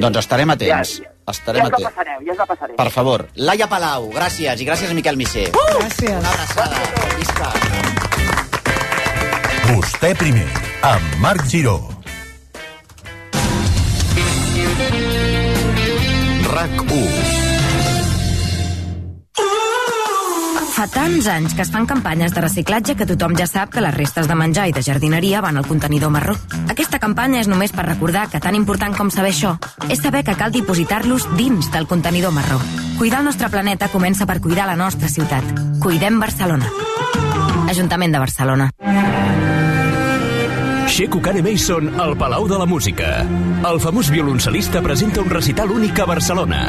Doncs estarem atents. Estarem ja us la atents. passareu, ja us la passaré. Per favor, Laia Palau, gràcies, i gràcies a Miquel Missé. Uh! Gràcies. Una abraçada. Visca. Vostè primer, amb Marc Giró. RAC 1. Fa tants anys que es fan campanyes de reciclatge que tothom ja sap que les restes de menjar i de jardineria van al contenidor marró. Aquesta campanya és només per recordar que tan important com saber això és saber que cal dipositar-los dins del contenidor marró. Cuidar el nostre planeta comença per cuidar la nostra ciutat. Cuidem Barcelona. Ajuntament de Barcelona. Sheku Kane Mason al Palau de la Música. El famós violoncel·lista presenta un recital únic a Barcelona.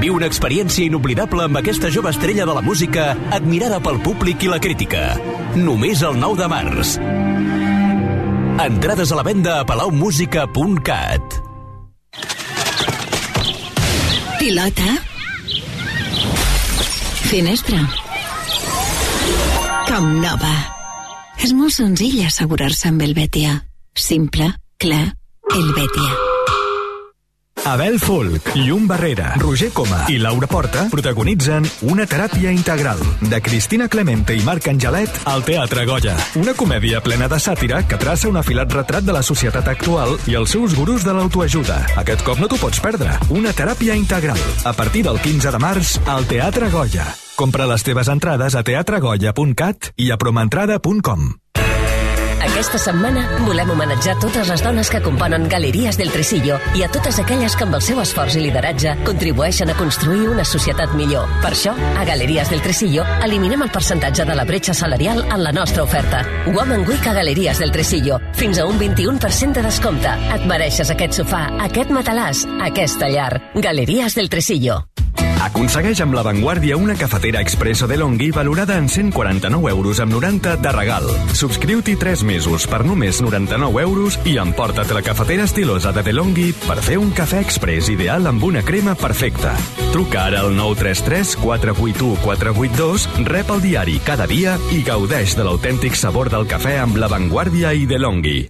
Viu una experiència inoblidable amb aquesta jove estrella de la música admirada pel públic i la crítica. Només el 9 de març. Entrades a la venda a palaumusica.cat. Pilota. Finestra. Com nova. És molt senzill assegurar-se amb el Betia. Simple, clar, el Betia. Abel Folk, Llum Barrera, Roger Coma i Laura Porta protagonitzen Una teràpia integral de Cristina Clemente i Marc Angelet al Teatre Goya. Una comèdia plena de sàtira que traça un afilat retrat de la societat actual i els seus gurus de l'autoajuda. Aquest cop no t'ho pots perdre. Una teràpia integral. A partir del 15 de març al Teatre Goya. Compra les teves entrades a teatregoya.cat i a promentrada.com. Aquesta setmana volem homenatjar totes les dones que componen Galeries del Tresillo i a totes aquelles que amb el seu esforç i lideratge contribueixen a construir una societat millor. Per això, a Galeries del Tresillo eliminem el percentatge de la bretxa salarial en la nostra oferta. Woman Week a Galeries del Tresillo. Fins a un 21% de descompte. Et mereixes aquest sofà, aquest matalàs, aquesta llar. Galeries del Tresillo. Aconsegueix amb l'avantguàrdia una cafetera expresso de Longhi valorada en 149 euros amb 90 de regal. Subscriu-t'hi 3 mesos per només 99 euros i emporta't la cafetera estilosa de DeLonghi per fer un cafè express ideal amb una crema perfecta. Truca ara al 933 481 482, rep el diari cada dia i gaudeix de l'autèntic sabor del cafè amb l'avantguàrdia i DeLonghi.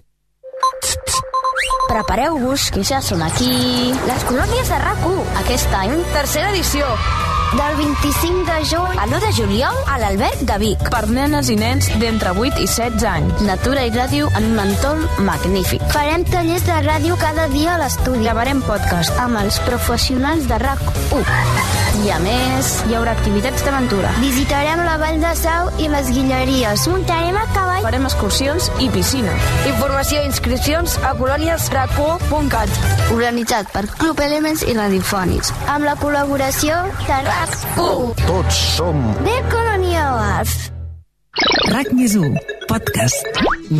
Prepareu-vos, que ja són aquí... Les colònies de rac aquest any, tercera edició. Del 25 de juny a l'1 de juliol a l'Alberg de Vic. Per nenes i nens d'entre 8 i 16 anys. Natura i ràdio en un entorn magnífic. Farem tallers de ràdio cada dia a l'estudi. Gravarem podcast amb els professionals de RAC1. I a més, hi haurà activitats d'aventura. Visitarem la Vall de Sau i les Guilleries. Muntarem a cavall. Farem excursions i piscina. Informació i inscripcions a colòniesraco.cat. Organitzat per Club Elements i Radiofònics. Amb la col·laboració de RAC1. Tots som De Colònia Wars. RAC més podcast.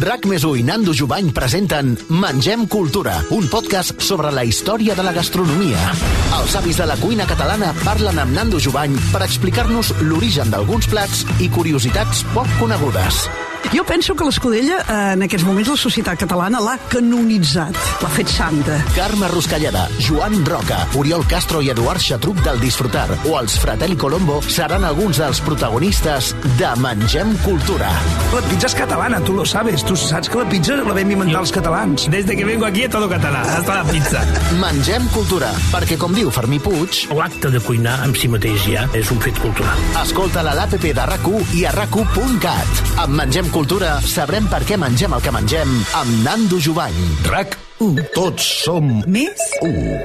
RAC més i Nando Jubany presenten Mengem Cultura, un podcast sobre la història de la gastronomia. Els avis de la cuina catalana parlen amb Nando Jubany per explicar-nos l'origen d'alguns plats i curiositats poc conegudes. Jo penso que l'Escudella, eh, en aquests moments, la societat catalana l'ha canonitzat, l'ha fet santa. Carme Ruscalleda, Joan Roca, Oriol Castro i Eduard Xatruc del Disfrutar o els Fratelli Colombo seran alguns dels protagonistes de Mengem Cultura. La pizza es catalana, tú lo sabes. Tú saps que la pizza la vam inventar els catalans. Desde que vengo aquí a todo català, hasta la pizza. Mengem Cultura, perquè com diu Fermí Puig... L'acte de cuinar en si mateix ja és un fet cultural. Escolta-la a l'APP de rac i a rac Amb Mengem Cultura sabrem per què mengem el que mengem amb Nando Jubany. RAC 1. Tots som més 1.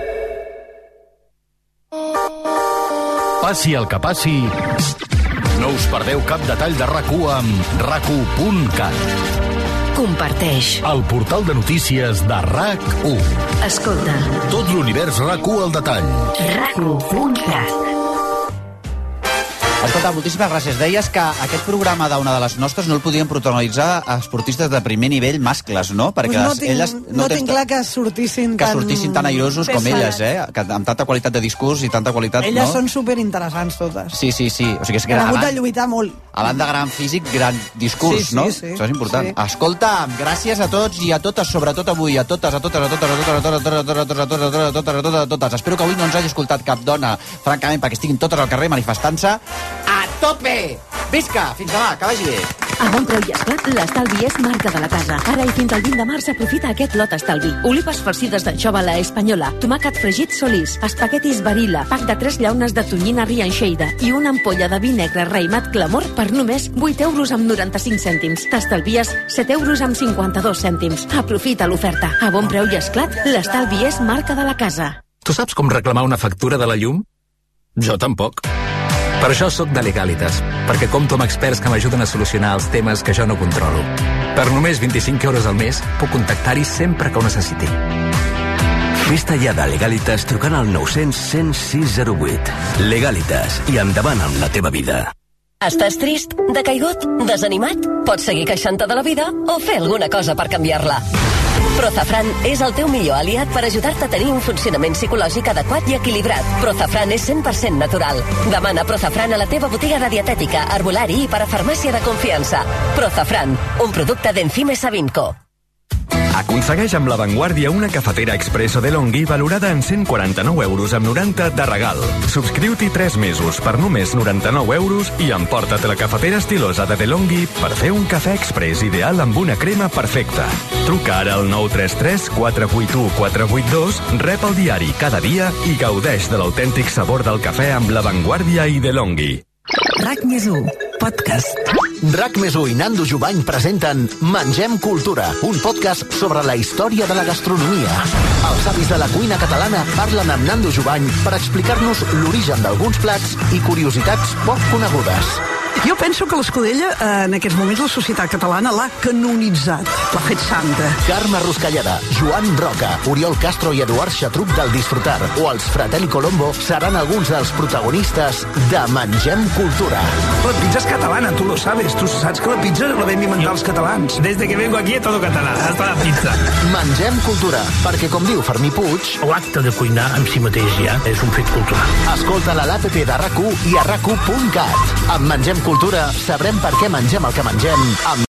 Passi el que passi, no us perdeu cap detall de rac amb rac Comparteix. El portal de notícies de RAC1. Escolta. Tot l'univers RAC1 al detall. RAC1.cat. Escolta, moltíssimes gràcies. Deies que aquest programa d'una de les nostres no el podien protagonitzar esportistes de primer nivell mascles, no? Perquè Pues no tinc, elles no tens- tinc clar que sortissin que tan... sortissin tan airosos com pesades. elles, eh? Que amb tanta qualitat de discurs i tanta qualitat, Elles no? són superinteressants totes. Sí, sí, sí. O sigui, és Que han hagut de lluitar molt. a banda de gran físic, gran discurs, Sí, sí, no? sí. Això és important. Sí. Escolta, gràcies a tots i a totes, sobretot avui, a totes, a totes, a totes, a totes, a totes, a totes, a totes, a totes, a totes, a totes, a totes, a totes. Espero que avui no ens hagi escoltat cap dona, francament, perquè estiguin totes al carrer manifestant-se a tope! Visca! Fins demà, que vagi bé! A bon preu i esclat, l'estalvi és marca de la casa. Ara i fins al 20 de març aprofita aquest lot estalvi. Olives farcides d'anxova a la espanyola, tomàquet fregit solís, espaguetis barilla, pack de 3 llaunes de tonyina rianxeida i una ampolla de vi negre raïmat clamor per només 8 euros amb 95 cèntims. T'estalvies 7 euros amb 52 cèntims. Aprofita l'oferta. A bon preu i esclat, l'estalvi és marca de la casa. Tu saps com reclamar una factura de la llum? Jo tampoc. Per això sóc de Legalitas, perquè compto amb experts que m'ajuden a solucionar els temes que jo no controlo. Per només 25 euros al mes, puc contactar-hi sempre que ho necessiti. Vista ja de Legalitas trucant al 900 10608. Legalitas i endavant amb la teva vida. Estàs trist, decaigut, desanimat? Pots seguir queixant-te de la vida o fer alguna cosa per canviar-la. Prozafran és el teu millor aliat per ajudar-te a tenir un funcionament psicològic adequat i equilibrat. Prozafran és 100% natural. Demana Prozafran a la teva botiga de dietètica, herbolari i parafarmàcia de confiança. Prozafran, un producte d'Enzime Savinco. Aconsegueix amb l'avantguàrdia una cafetera expresso de Longhi valorada en 149 euros amb 90 de regal. Subscriu-t'hi 3 mesos per només 99 euros i emporta't la cafetera estilosa de DeLonghi per fer un cafè express ideal amb una crema perfecta. Truca ara al 933 481 482, rep el diari cada dia i gaudeix de l'autèntic sabor del cafè amb l'avantguàrdia i DeLonghi. RAC més 1, podcast. RAC més 1 i Nando Jubany presenten Mengem Cultura, un podcast sobre la història de la gastronomia. Els avis de la cuina catalana parlen amb Nando Jubany per explicar-nos l'origen d'alguns plats i curiositats poc conegudes. Jo penso que l'Escudella, eh, en aquests moments, la societat catalana l'ha canonitzat, l'ha fet santa. Carme Ruscalleda, Joan Roca, Oriol Castro i Eduard Xatruc del Disfrutar o els Fratelli Colombo seran alguns dels protagonistes de Mengem Cultura. La pizza és catalana, tu lo sabes. Tu saps que la pizza la vam inventar els catalans. Desde que vengo aquí a todo català. Hasta la pizza. Mengem Cultura, perquè com diu Fermí Puig... L'acte de cuinar en si mateix ja és un fet cultural. Escolta-la a l'APP de rac i a rac1.cat. Amb Mengem Cultura sabrem per què mengem el que mengem amb